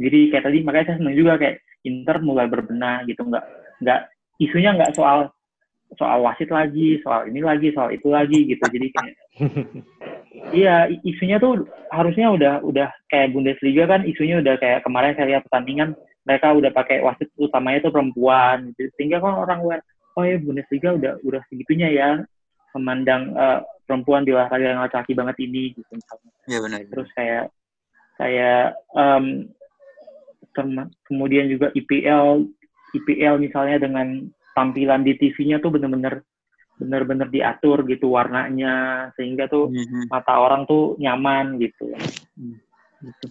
jadi kayak tadi makanya saya senang juga kayak Inter mulai berbenah gitu nggak nggak isunya nggak soal soal wasit lagi soal ini lagi soal itu lagi gitu jadi kayak iya isunya tuh harusnya udah udah kayak Bundesliga kan isunya udah kayak kemarin saya lihat pertandingan mereka udah pakai wasit utamanya tuh perempuan gitu sehingga kan orang luar oh ya Bundesliga udah udah segitunya ya memandang uh, perempuan di olahraga yang laki-laki banget ini gitu misalnya. Iya benar. Terus kayak kayak um, kemudian juga IPL IPL misalnya dengan tampilan di TV-nya tuh bener-bener bener-bener diatur gitu warnanya sehingga tuh mm-hmm. mata orang tuh nyaman gitu. Hmm, gitu.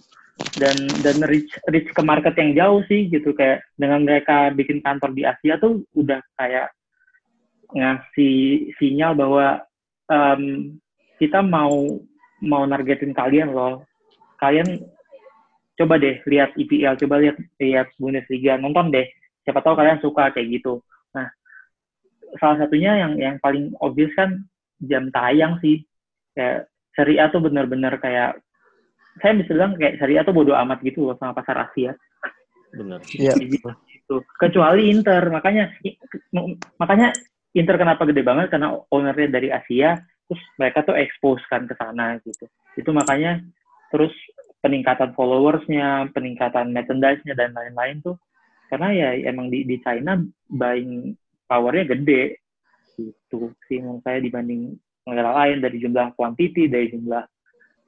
Dan dan reach reach ke market yang jauh sih gitu kayak dengan mereka bikin kantor di Asia tuh udah kayak ngasih sinyal bahwa um, kita mau mau nargetin kalian loh. Kalian coba deh lihat IPL, coba lihat lihat Bundesliga, nonton deh. Siapa tahu kalian suka kayak gitu. Nah, salah satunya yang yang paling obvious kan jam tayang sih. Kayak Serie A tuh benar-benar kayak saya bisa bilang kayak Serie A tuh bodoh amat gitu loh sama pasar Asia. Benar. Iya. Gitu. Kecuali Inter, makanya makanya Inter kenapa gede banget karena ownernya dari Asia, terus mereka tuh expose kan ke sana gitu. Itu makanya terus peningkatan followersnya, peningkatan merchandise-nya dan lain-lain tuh karena ya emang di, di China buying powernya gede gitu sih menurut saya dibanding negara lain dari jumlah quantity, dari jumlah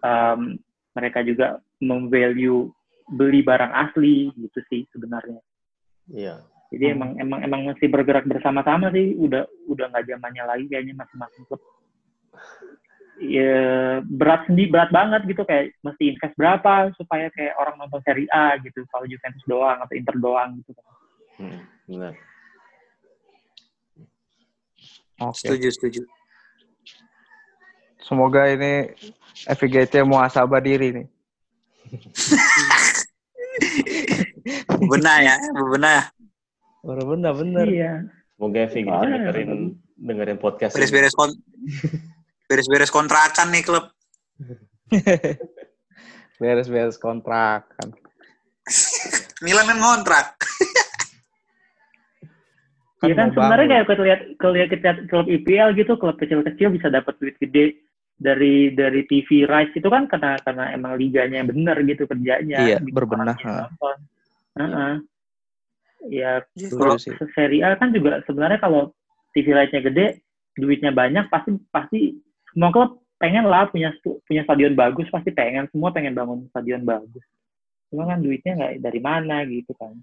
um, mereka juga memvalue beli barang asli gitu sih sebenarnya. Iya. Jadi hmm. emang emang emang mesti bergerak bersama-sama sih. Udah udah nggak zamannya lagi kayaknya masing-masing klub. Ya berat sendiri berat banget gitu kayak mesti invest berapa supaya kayak orang nonton Serie A gitu kalau Juventus doang atau Inter doang gitu. Hmm, benar. Okay. Setuju setuju. Semoga ini FGT muasabah diri nih. benar ya, benar. Benar benar. Iya. Semoga oh, dengerin dengerin podcast. Beres-beres beres-beres kontrakan nih klub. Beres-beres kontrakan. Milan kan ngontrak. Iya kan, kan sebenarnya kayak kita lihat kalau lihat kita klub IPL gitu, klub kecil-kecil bisa dapat duit gede dari dari TV rights itu kan karena karena emang liganya benar gitu kerjanya. Iya, berbenah. Uh -uh. Ya, kalau seri A kan juga sebenarnya kalau TV rights-nya gede, duitnya banyak, pasti pasti semua klub pengen lah punya punya stadion bagus, pasti pengen semua pengen bangun stadion bagus. Cuma kan duitnya nggak dari mana gitu kan.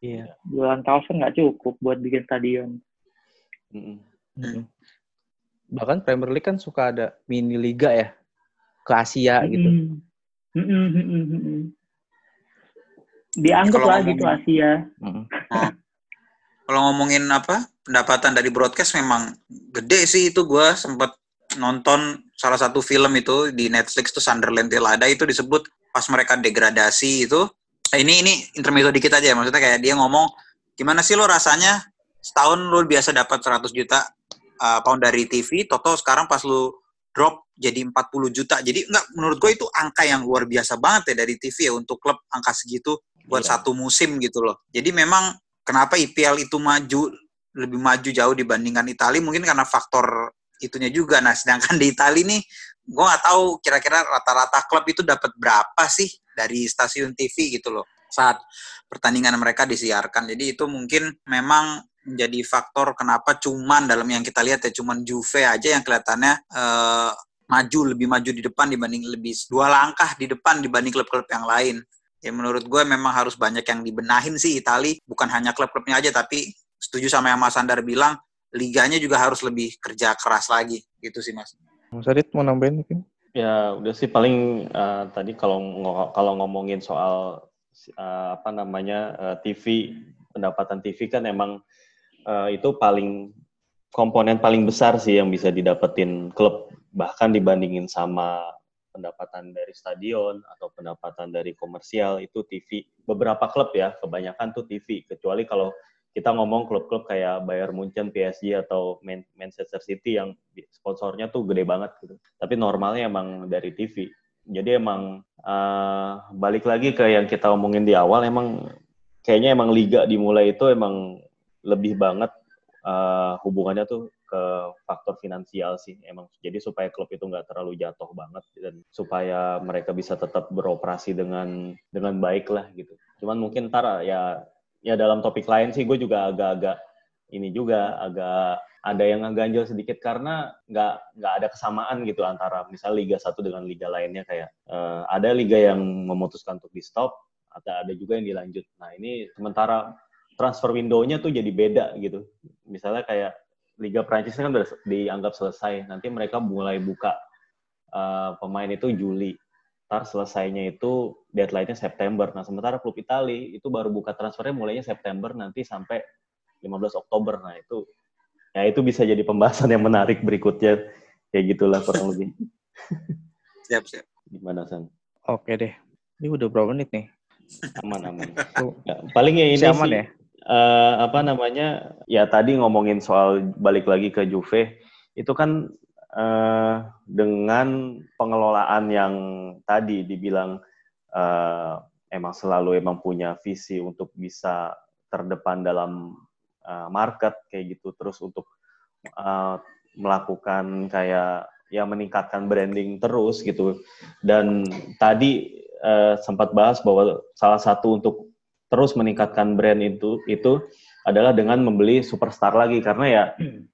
Iya. Jualan kaos kan nggak cukup buat bikin stadion. Mm -hmm. Bahkan Premier League kan suka ada mini liga ya ke Asia mm -hmm. gitu. Mm -hmm dianggap lah gitu Asia. Hmm. Kalau ngomongin apa pendapatan dari broadcast memang gede sih itu gue sempat nonton salah satu film itu di Netflix tuh Sunderland Till Ada itu disebut pas mereka degradasi itu eh, ini ini intermezzo dikit aja ya maksudnya kayak dia ngomong gimana sih lo rasanya setahun lo biasa dapat 100 juta uh, pound dari TV toto sekarang pas lo drop jadi 40 juta jadi enggak menurut gue itu angka yang luar biasa banget ya dari TV ya untuk klub angka segitu buat yeah. satu musim gitu loh. Jadi memang kenapa IPL itu maju lebih maju jauh dibandingkan Italia mungkin karena faktor itunya juga. Nah, sedangkan di Italia nih gue nggak tahu kira-kira rata-rata klub itu dapat berapa sih dari stasiun TV gitu loh saat pertandingan mereka disiarkan. Jadi itu mungkin memang menjadi faktor kenapa cuman dalam yang kita lihat ya cuman Juve aja yang kelihatannya uh, maju lebih maju di depan dibanding lebih dua langkah di depan dibanding klub-klub yang lain ya menurut gue memang harus banyak yang dibenahin sih Itali bukan hanya klub-klubnya aja tapi setuju sama yang Mas Andar bilang liganya juga harus lebih kerja keras lagi gitu sih Mas. Mas Adit mau nambahin mungkin? Ya udah sih paling uh, tadi kalau kalau ngomongin soal uh, apa namanya uh, eh, TV pendapatan TV kan emang uh, itu paling komponen paling besar sih yang bisa didapetin klub bahkan dibandingin sama pendapatan dari stadion atau pendapatan dari komersial itu TV. Beberapa klub ya, kebanyakan tuh TV. Kecuali kalau kita ngomong klub-klub kayak Bayern Munchen, PSG atau Manchester City yang sponsornya tuh gede banget gitu. Tapi normalnya emang dari TV. Jadi emang uh, balik lagi ke yang kita omongin di awal, emang kayaknya emang liga dimulai itu emang lebih banget uh, hubungannya tuh ke faktor finansial sih emang jadi supaya klub itu nggak terlalu jatuh banget dan supaya mereka bisa tetap beroperasi dengan dengan baik lah gitu cuman mungkin ntar ya ya dalam topik lain sih gue juga agak-agak ini juga agak ada yang ganjel sedikit karena nggak nggak ada kesamaan gitu antara misal Liga 1 dengan liga lainnya kayak uh, ada liga yang memutuskan untuk di stop atau ada juga yang dilanjut. Nah ini sementara transfer window-nya tuh jadi beda gitu. Misalnya kayak Liga Prancis kan udah dianggap selesai. Nanti mereka mulai buka uh, pemain itu Juli. Ntar selesainya itu deadline-nya September. Nah, sementara klub Itali itu baru buka transfernya mulainya September nanti sampai 15 Oktober. Nah, itu ya itu bisa jadi pembahasan yang menarik berikutnya. Kayak gitulah kurang lebih. Siap, siap. Gimana, San? Oke deh. Ini udah berapa menit nih? Aman, aman. ya, paling ya ini aman sih, ya? Uh, apa namanya ya tadi ngomongin soal balik lagi ke Juve itu kan uh, dengan pengelolaan yang tadi dibilang uh, emang selalu emang punya visi untuk bisa terdepan dalam uh, market kayak gitu terus untuk uh, melakukan kayak ya meningkatkan branding terus gitu. Dan tadi uh, sempat bahas bahwa salah satu untuk terus meningkatkan brand itu itu adalah dengan membeli superstar lagi karena ya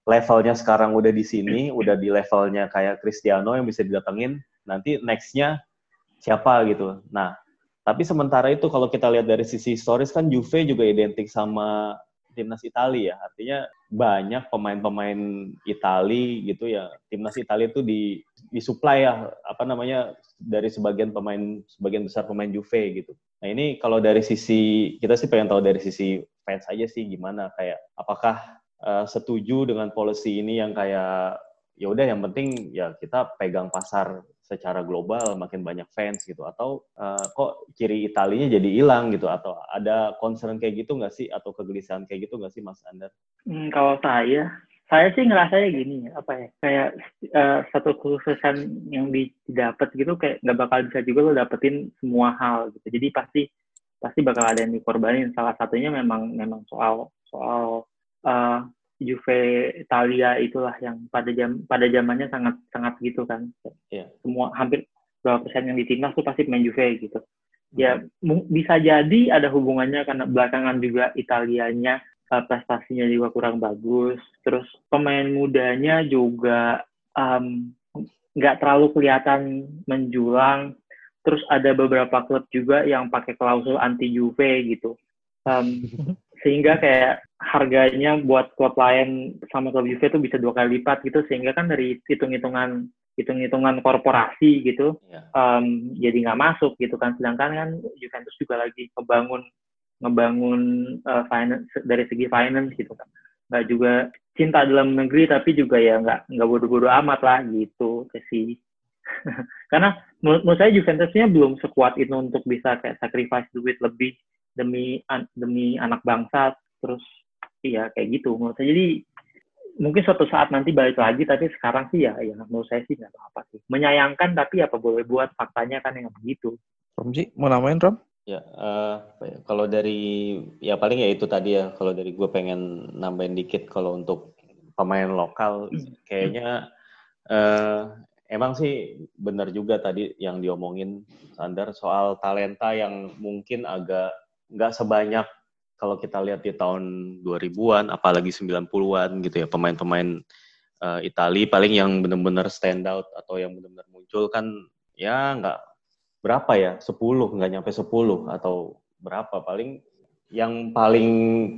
levelnya sekarang udah di sini, udah di levelnya kayak Cristiano yang bisa didatengin, nanti nextnya siapa gitu. Nah, tapi sementara itu kalau kita lihat dari sisi historis kan Juve juga identik sama timnas Italia ya. Artinya banyak pemain-pemain Italia gitu ya. Timnas Italia itu di disuplai ya apa namanya dari sebagian pemain sebagian besar pemain Juve gitu. Nah, ini kalau dari sisi kita sih pengen tahu dari sisi fans aja sih gimana kayak apakah uh, setuju dengan policy ini yang kayak ya udah yang penting ya kita pegang pasar secara global makin banyak fans gitu atau uh, kok ciri Italinya jadi hilang gitu atau ada concern kayak gitu nggak sih atau kegelisahan kayak gitu nggak sih Mas Ander? Hmm, kalau saya saya sih ngerasanya gini apa ya kayak uh, satu kekhususan yang didapat gitu kayak nggak bakal bisa juga lo dapetin semua hal gitu jadi pasti pasti bakal ada yang dikorbanin. Salah satunya memang memang soal soal uh, Juve Italia itulah yang pada jam pada zamannya sangat sangat gitu kan. Yeah. Semua hampir berapa persen yang di timnas tuh pasti main Juve gitu. Ya mm-hmm. bisa jadi ada hubungannya karena belakangan juga Italianya uh, prestasinya juga kurang bagus. Terus pemain mudanya juga nggak um, terlalu kelihatan menjulang. Terus ada beberapa klub juga yang pakai klausul anti Juve gitu. Um, sehingga kayak harganya buat klub lain sama klub Juve itu bisa dua kali lipat gitu. Sehingga kan dari hitung-hitungan hitung-hitungan korporasi gitu um, jadi nggak masuk gitu kan. Sedangkan kan Juventus juga lagi ngebangun ngebangun uh, finance dari segi finance gitu kan nggak juga cinta dalam negeri tapi juga ya nggak nggak bodoh-bodoh amat lah gitu sih. Karena menurut, menurut saya Juventusnya belum sekuat itu untuk bisa kayak sacrifice duit lebih demi an, demi anak bangsa terus iya kayak gitu menurut saya. Jadi mungkin suatu saat nanti balik lagi tapi sekarang sih ya ya menurut saya sih nggak apa sih. Menyayangkan tapi apa boleh buat faktanya kan yang begitu. Rom sih mau namain Rom ya, uh, kalau dari ya paling ya itu tadi ya kalau dari gue pengen nambahin dikit kalau untuk pemain lokal kayaknya uh, emang sih benar juga tadi yang diomongin Sander soal talenta yang mungkin agak nggak sebanyak kalau kita lihat di tahun 2000-an apalagi 90-an gitu ya pemain-pemain uh, Itali paling yang benar-benar stand out atau yang benar-benar muncul kan ya nggak berapa ya? 10 nggak nyampe 10 atau berapa. Paling yang paling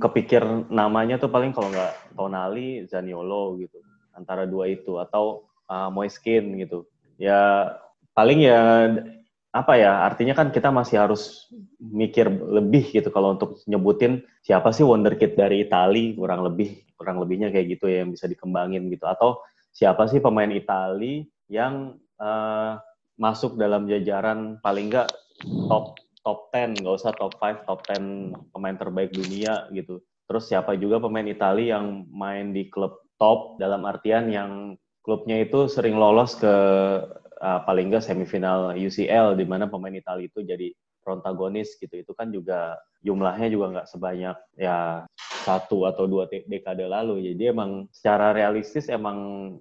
kepikir namanya tuh paling kalau nggak Tonali Zaniolo gitu. Antara dua itu. Atau uh, Moiskin gitu. Ya paling ya apa ya artinya kan kita masih harus mikir lebih gitu kalau untuk nyebutin siapa sih wonderkid dari Itali kurang lebih kurang lebihnya kayak gitu ya yang bisa dikembangin gitu. Atau siapa sih pemain Itali yang uh, masuk dalam jajaran paling enggak top top 10 nggak usah top 5 top 10 pemain terbaik dunia gitu. Terus siapa juga pemain Itali yang main di klub top dalam artian yang klubnya itu sering lolos ke uh, paling nggak semifinal UCL di mana pemain Italia itu jadi protagonis gitu. Itu kan juga jumlahnya juga nggak sebanyak ya satu atau dua dekade lalu. Jadi emang secara realistis emang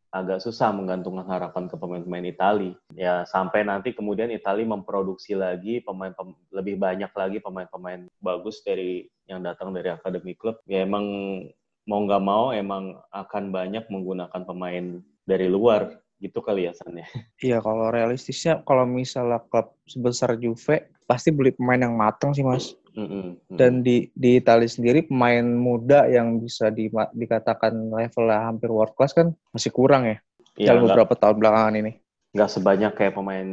agak susah menggantungkan harapan ke pemain-pemain Italia ya sampai nanti kemudian Italia memproduksi lagi pemain pem, lebih banyak lagi pemain-pemain bagus dari yang datang dari akademi klub. Ya emang mau nggak mau emang akan banyak menggunakan pemain dari luar. Gitu kali ya ya. Iya kalau realistisnya kalau misalnya klub sebesar Juve pasti beli pemain yang matang sih mas. Mm -hmm. Dan di di Italia sendiri pemain muda yang bisa di, dikatakan levelnya hampir world class kan masih kurang ya, ya dalam beberapa tahun belakangan ini. Nggak sebanyak kayak pemain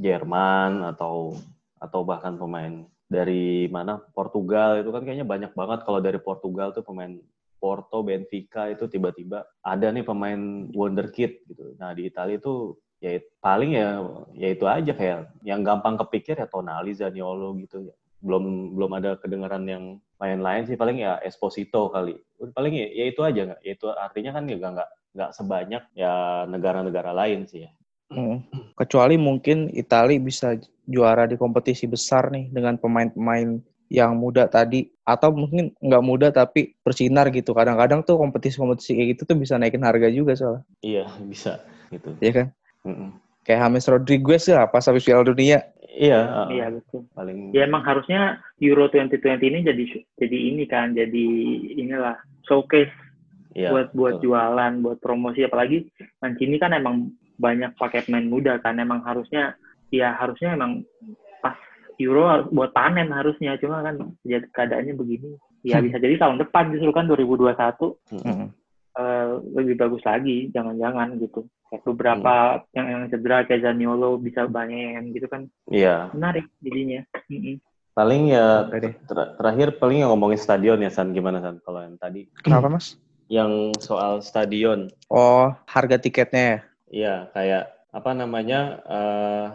Jerman atau atau bahkan pemain dari mana Portugal itu kan kayaknya banyak banget kalau dari Portugal tuh pemain Porto, Benfica itu tiba-tiba ada nih pemain wonderkid gitu. Nah di Italia itu ya paling ya ya itu aja kayak yang gampang kepikir ya Tonali, Zaniolo gitu ya. Belum belum ada kedengaran yang lain-lain sih paling ya Esposito kali. Paling ya, ya itu aja nggak. Ya itu artinya kan juga nggak nggak sebanyak ya negara-negara lain sih ya. Hmm. Kecuali mungkin Italia bisa juara di kompetisi besar nih dengan pemain-pemain yang muda tadi atau mungkin nggak muda tapi bersinar gitu. Kadang-kadang tuh kompetisi-kompetisi kayak gitu tuh bisa naikin harga juga soalnya. Iya bisa gitu. Iya kan? Mm-mm. Kayak James Rodriguez ya pas habis Piala Dunia. Iya. uh, Iya betul. Paling. Ya emang harusnya Euro 2020 ini jadi jadi ini kan, jadi inilah showcase iya, buat buat betul. jualan, buat promosi. Apalagi Mancini kan emang banyak pakai pemain muda kan, emang harusnya ya harusnya emang pas Euro buat panen harusnya, cuma kan jadi keadaannya begini. Ya Hmm. bisa jadi tahun depan justru kan 2021 Mm-mm. Hmm. Eh, lebih bagus lagi, jangan-jangan gitu. Kayak beberapa yang yang cedera kayak Zaniolo bisa banyak yang gitu kan Iya. menarik jadinya. Mm-mm. Paling ya ter- terakhir paling yang ngomongin stadion ya San gimana San kalau yang tadi Kenapa mas? yang soal stadion Oh harga tiketnya ya? Iya, kayak apa namanya? eh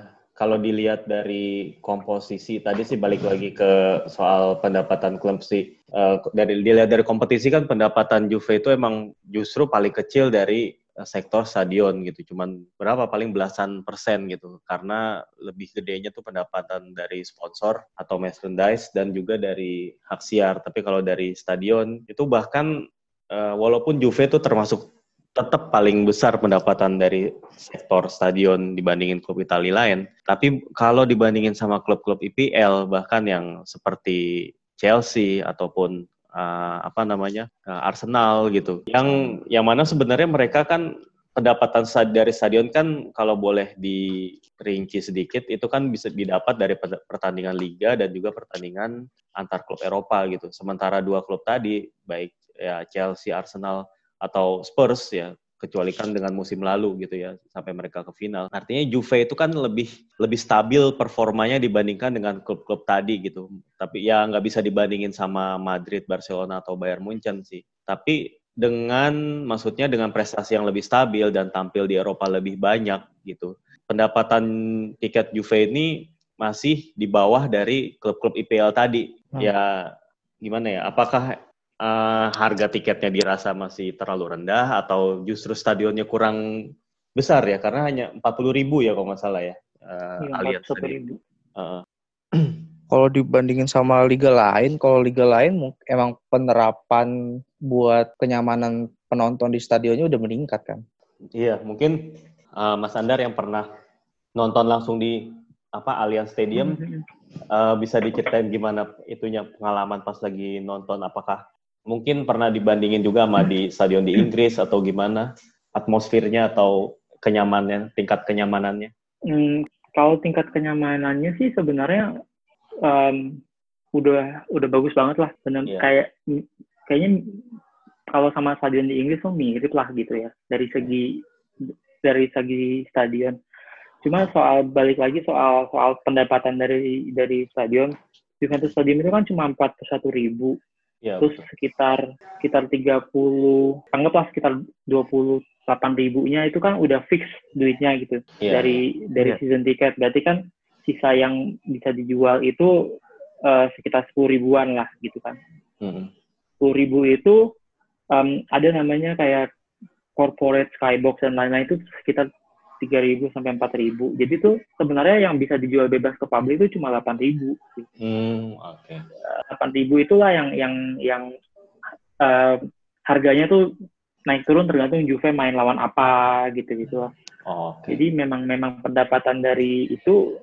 kalau dilihat dari komposisi tadi sih balik lagi ke soal pendapatan klub sih. Eh, dari dilihat dari kompetisi kan pendapatan Juve itu emang justru paling kecil dari eh, sektor stadion gitu. Cuman berapa paling belasan persen gitu. Karena lebih gedenya tuh pendapatan dari sponsor atau merchandise dan juga dari hak siar. Tapi kalau dari stadion itu bahkan eh, walaupun Juve itu termasuk tetap paling besar pendapatan dari sektor stadion dibandingin klub Italia lain. Tapi kalau dibandingin sama klub-klub IPL bahkan yang seperti Chelsea ataupun uh, apa namanya uh, Arsenal gitu, yang yang mana sebenarnya mereka kan pendapatan dari stadion kan kalau boleh dirinci sedikit itu kan bisa didapat dari per- pertandingan liga dan juga pertandingan antar klub Eropa gitu. Sementara dua klub tadi baik ya Chelsea, Arsenal atau Spurs ya kecualikan dengan musim lalu gitu ya sampai mereka ke final. Artinya Juve itu kan lebih lebih stabil performanya dibandingkan dengan klub-klub tadi gitu. Tapi ya nggak bisa dibandingin sama Madrid, Barcelona atau Bayern Munchen sih. Tapi dengan maksudnya dengan prestasi yang lebih stabil dan tampil di Eropa lebih banyak gitu. Pendapatan tiket Juve ini masih di bawah dari klub-klub IPL tadi. Hmm. Ya gimana ya? Apakah eh, harga tiketnya dirasa masih terlalu rendah atau justru stadionnya kurang besar ya karena hanya 40 ribu ya kalau nggak salah ya Allianz 41 Stadium. ribu. Heeh. Kalau dibandingin sama liga lain, kalau liga lain emang penerapan buat kenyamanan penonton di stadionnya udah meningkat kan? Iya mungkin eh, Mas Andar yang pernah nonton langsung di apa Allianz Stadium Mhm. eh, bisa diceritain gimana itunya pengalaman pas lagi nonton apakah mungkin pernah dibandingin juga sama di stadion di Inggris atau gimana atmosfernya atau kenyamanannya tingkat kenyamanannya Hmm, kalau tingkat kenyamanannya sih sebenarnya em, udah udah bagus banget lah, benar Iya. kayak kayaknya kalau sama stadion di Inggris tuh mirip lah gitu ya dari segi dari segi stadion. Cuma soal balik lagi soal soal pendapatan dari dari stadion Juventus Stadium itu kan cuma 41 ribu ya terus sekitar sekitar 30 anggaplah sekitar 28 ribunya itu kan udah fix duitnya gitu Iya. dari dari Iya. season ticket berarti kan sisa yang bisa dijual itu eh, sekitar 10 ribuan lah gitu kan Mm-mm. 10 ribu itu em, ada namanya kayak corporate skybox dan lain-lain itu sekitar 3.000 sampai 4.000 jadi tuh sebenarnya yang bisa dijual bebas ke publik itu cuma 8.000 Hmm, oke. 8.000 itulah yang yang yang eh, harganya tuh naik turun tergantung Juve main lawan apa gitu gitu Oh, oke. Jadi memang memang pendapatan dari itu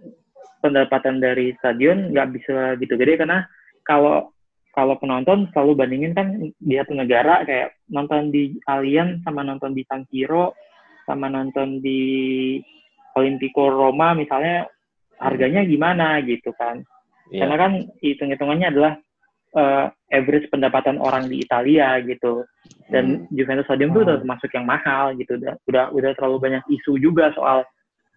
pendapatan dari stadion nggak bisa gitu gede karena kalau kalau penonton selalu bandingin kan di satu negara kayak nonton di Allianz sama nonton di San Siro sama nonton di Olimpico Roma misalnya harganya gimana gitu kan. Iya. karena kan hitung-hitungannya adalah eh, average pendapatan orang di Italia gitu. Dan Juventus Stadium tuh udah termasuk yang mahal gitu. Udah udah udah terlalu banyak isu juga soal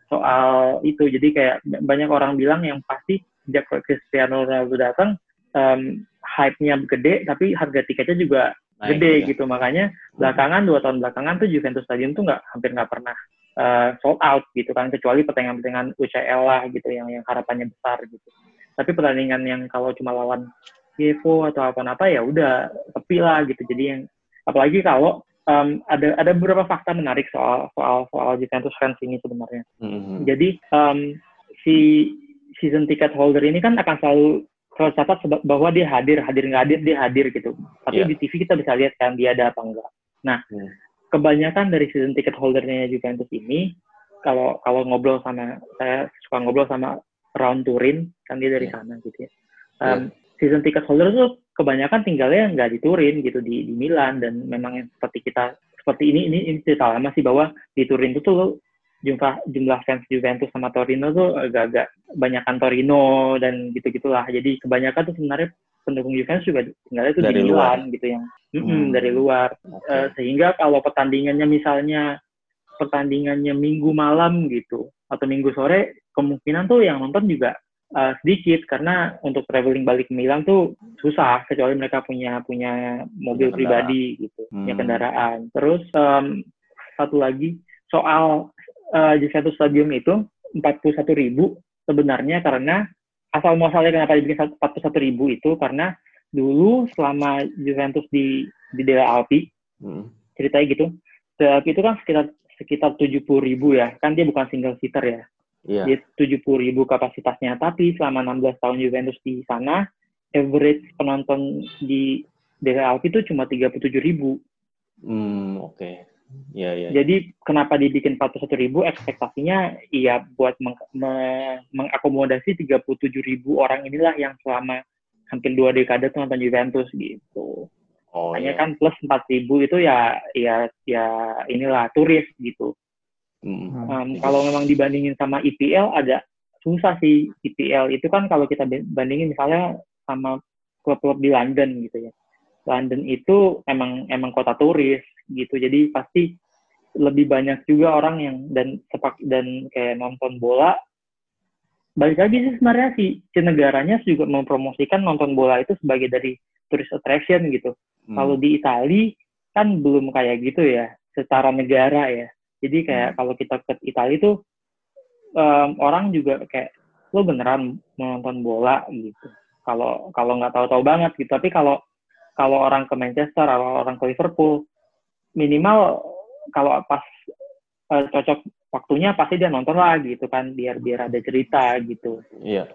soal itu. Jadi kayak banyak orang bilang yang pasti sejak Cristiano Ronaldo datang em, hype-nya gede tapi harga tiketnya juga Naik gede juga. gitu makanya belakangan dua tahun belakangan tuh Juventus Stadium tuh nggak hampir nggak pernah eh, sold out gitu kan kecuali pertandingan-pertandingan UCL lah gitu yang yang harapannya besar gitu tapi pertandingan yang kalau cuma lawan Chievo atau apa apa ya udah sepi lah gitu jadi yang apalagi kalau um, ada ada beberapa fakta menarik soal soal soal Juventus fans ini sebenarnya. Mhm. Jadi um, si season ticket holder ini kan akan selalu selalu catat bahwa dia hadir, hadir nggak hadir dia hadir gitu. Tapi Iya. di TV kita bisa lihat kan dia ada apa enggak. Nah, Hmm. kebanyakan dari season ticket holdernya Juventus ini kalau kalau ngobrol sama saya suka ngobrol sama Round Turin kan dia dari Iya. sana gitu ya. Um, Season ticket holder tuh kebanyakan tinggalnya nggak di Turin gitu di di Milan dan memang yang seperti kita seperti ini ini ini cerita lama sih bahwa di Turin itu tuh jumlah jumlah fans Juventus sama Torino tuh agak-agak banyakan Torino dan gitu-gitulah. Jadi kebanyakan tuh sebenarnya pendukung Juventus juga tinggalnya tuh Dari di luar. Gitu yang Hmm. dari luar. Oke. Eh, sehingga kalau pertandingannya misalnya pertandingannya minggu malam gitu atau minggu sore kemungkinan tuh yang nonton juga eh, sedikit karena untuk traveling balik ke Milan tuh susah kecuali mereka punya punya mobil Punya pribadi gitu punya Hmm. kendaraan terus em, satu lagi soal eh, Juventus Stadium itu 41.000 ribu sebenarnya karena asal muasalnya kenapa dibikin 41.000 ribu itu karena dulu selama Juventus di di daerah Alpi Mhm. ceritanya gitu. Daerah Alpi itu kan sekitar sekitar 70 ribu ya, kan dia bukan single seater ya. Iya. Dia 70 ribu kapasitasnya, tapi selama 16 tahun Juventus di sana, average penonton di daerah Alpi itu cuma 37 ribu. Hmm, oke. Iya, iya. Jadi kenapa dibikin 41 ribu? Ekspektasinya iya buat meng- me- mengakomodasi 37 ribu orang inilah yang selama hampir dua dekade tuh nonton Juventus gitu. Oh, Hanya iya. kan plus 4000 itu ya ya ya inilah turis gitu. Mhm. Um, Iya. kalau memang dibandingin sama IPL agak susah sih IPL itu kan kalau kita bandingin misalnya sama klub-klub di London gitu ya. London itu emang emang kota turis gitu. Jadi pasti lebih banyak juga orang yang dan sepak dan kayak nonton bola balik lagi sih sebenarnya si, si negaranya juga mempromosikan nonton bola itu sebagai dari tourist attraction gitu. Hmm. Kalau di Itali kan belum kayak gitu ya, secara negara ya. Jadi kayak Hmm. kalau kita ke Itali tuh em, orang juga kayak lo beneran mau nonton bola gitu. Kalau kalau nggak tahu-tahu banget gitu. Tapi kalau kalau orang ke Manchester atau orang ke Liverpool minimal kalau pas eh, cocok waktunya pasti dia nonton lah gitu kan biar biar ada cerita gitu. Iya.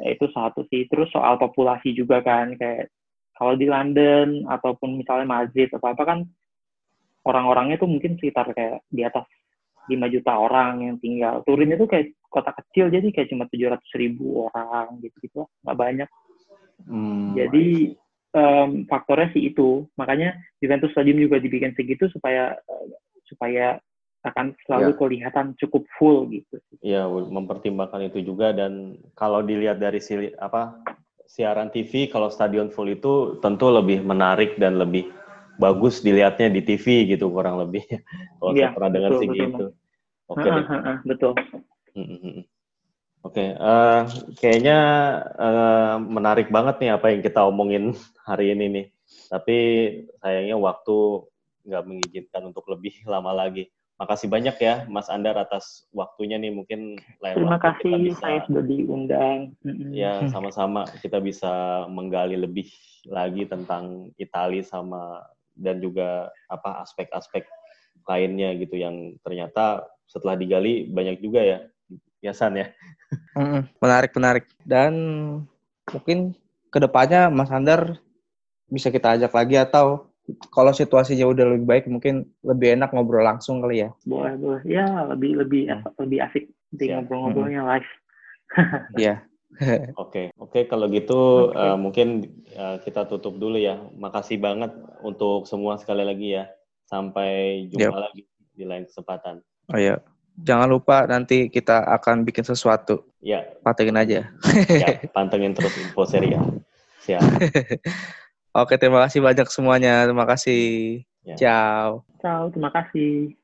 itu satu sih. Terus soal populasi juga kan kayak kalau di London ataupun misalnya Madrid atau apa kan orang-orangnya tuh mungkin sekitar kayak di atas 5 juta orang yang tinggal. Turin itu kayak kota kecil jadi kayak cuma 700 ribu orang gitu gitu nggak banyak. Hmm, jadi em, faktornya sih itu. Makanya Juventus Stadium juga dibikin segitu supaya eh, supaya akan selalu kelihatan cukup full gitu. Iya, mempertimbangkan itu juga. Dan kalau dilihat dari sili, apa siaran TV kalau stadion full itu tentu lebih menarik dan lebih bagus dilihatnya di TV gitu kurang lebih. kalau saya pernah dengar betul, sih betul, gitu. Oke. Heeh, betul. Mm, mm, Oke, eh, kayaknya eh, menarik banget nih apa yang kita omongin hari ini nih. Tapi sayangnya waktu nggak mengizinkan untuk lebih lama lagi. Makasih banyak ya, Mas Andar atas waktunya nih. Mungkin lain terima waktu kita kasih bisa, saya sudah diundang ya sama-sama kita bisa menggali lebih lagi tentang Itali sama dan juga apa aspek-aspek lainnya gitu yang ternyata setelah digali banyak juga ya, ya San ya. Mm-mm, menarik menarik. Dan mungkin ke depannya Mas Andar bisa kita ajak lagi atau kalau situasinya udah lebih baik mungkin lebih enak ngobrol langsung kali ya? Boleh boleh. Ya lebih lebih lebih asik ngobrol-ngobrolnya live. Iya. Oke, oke. Kalau gitu Oke. eh, mungkin eh, kita tutup dulu ya. Makasih banget untuk semua sekali lagi ya. Sampai jumpa lagi di lain kesempatan. oh iya jangan lupa nanti kita akan bikin sesuatu. Ya, pantengin aja. Ya pantengin terus info seri ya. Siap. oke terima kasih banyak semuanya. Terima kasih. Ya. ciao. Ciao terima kasih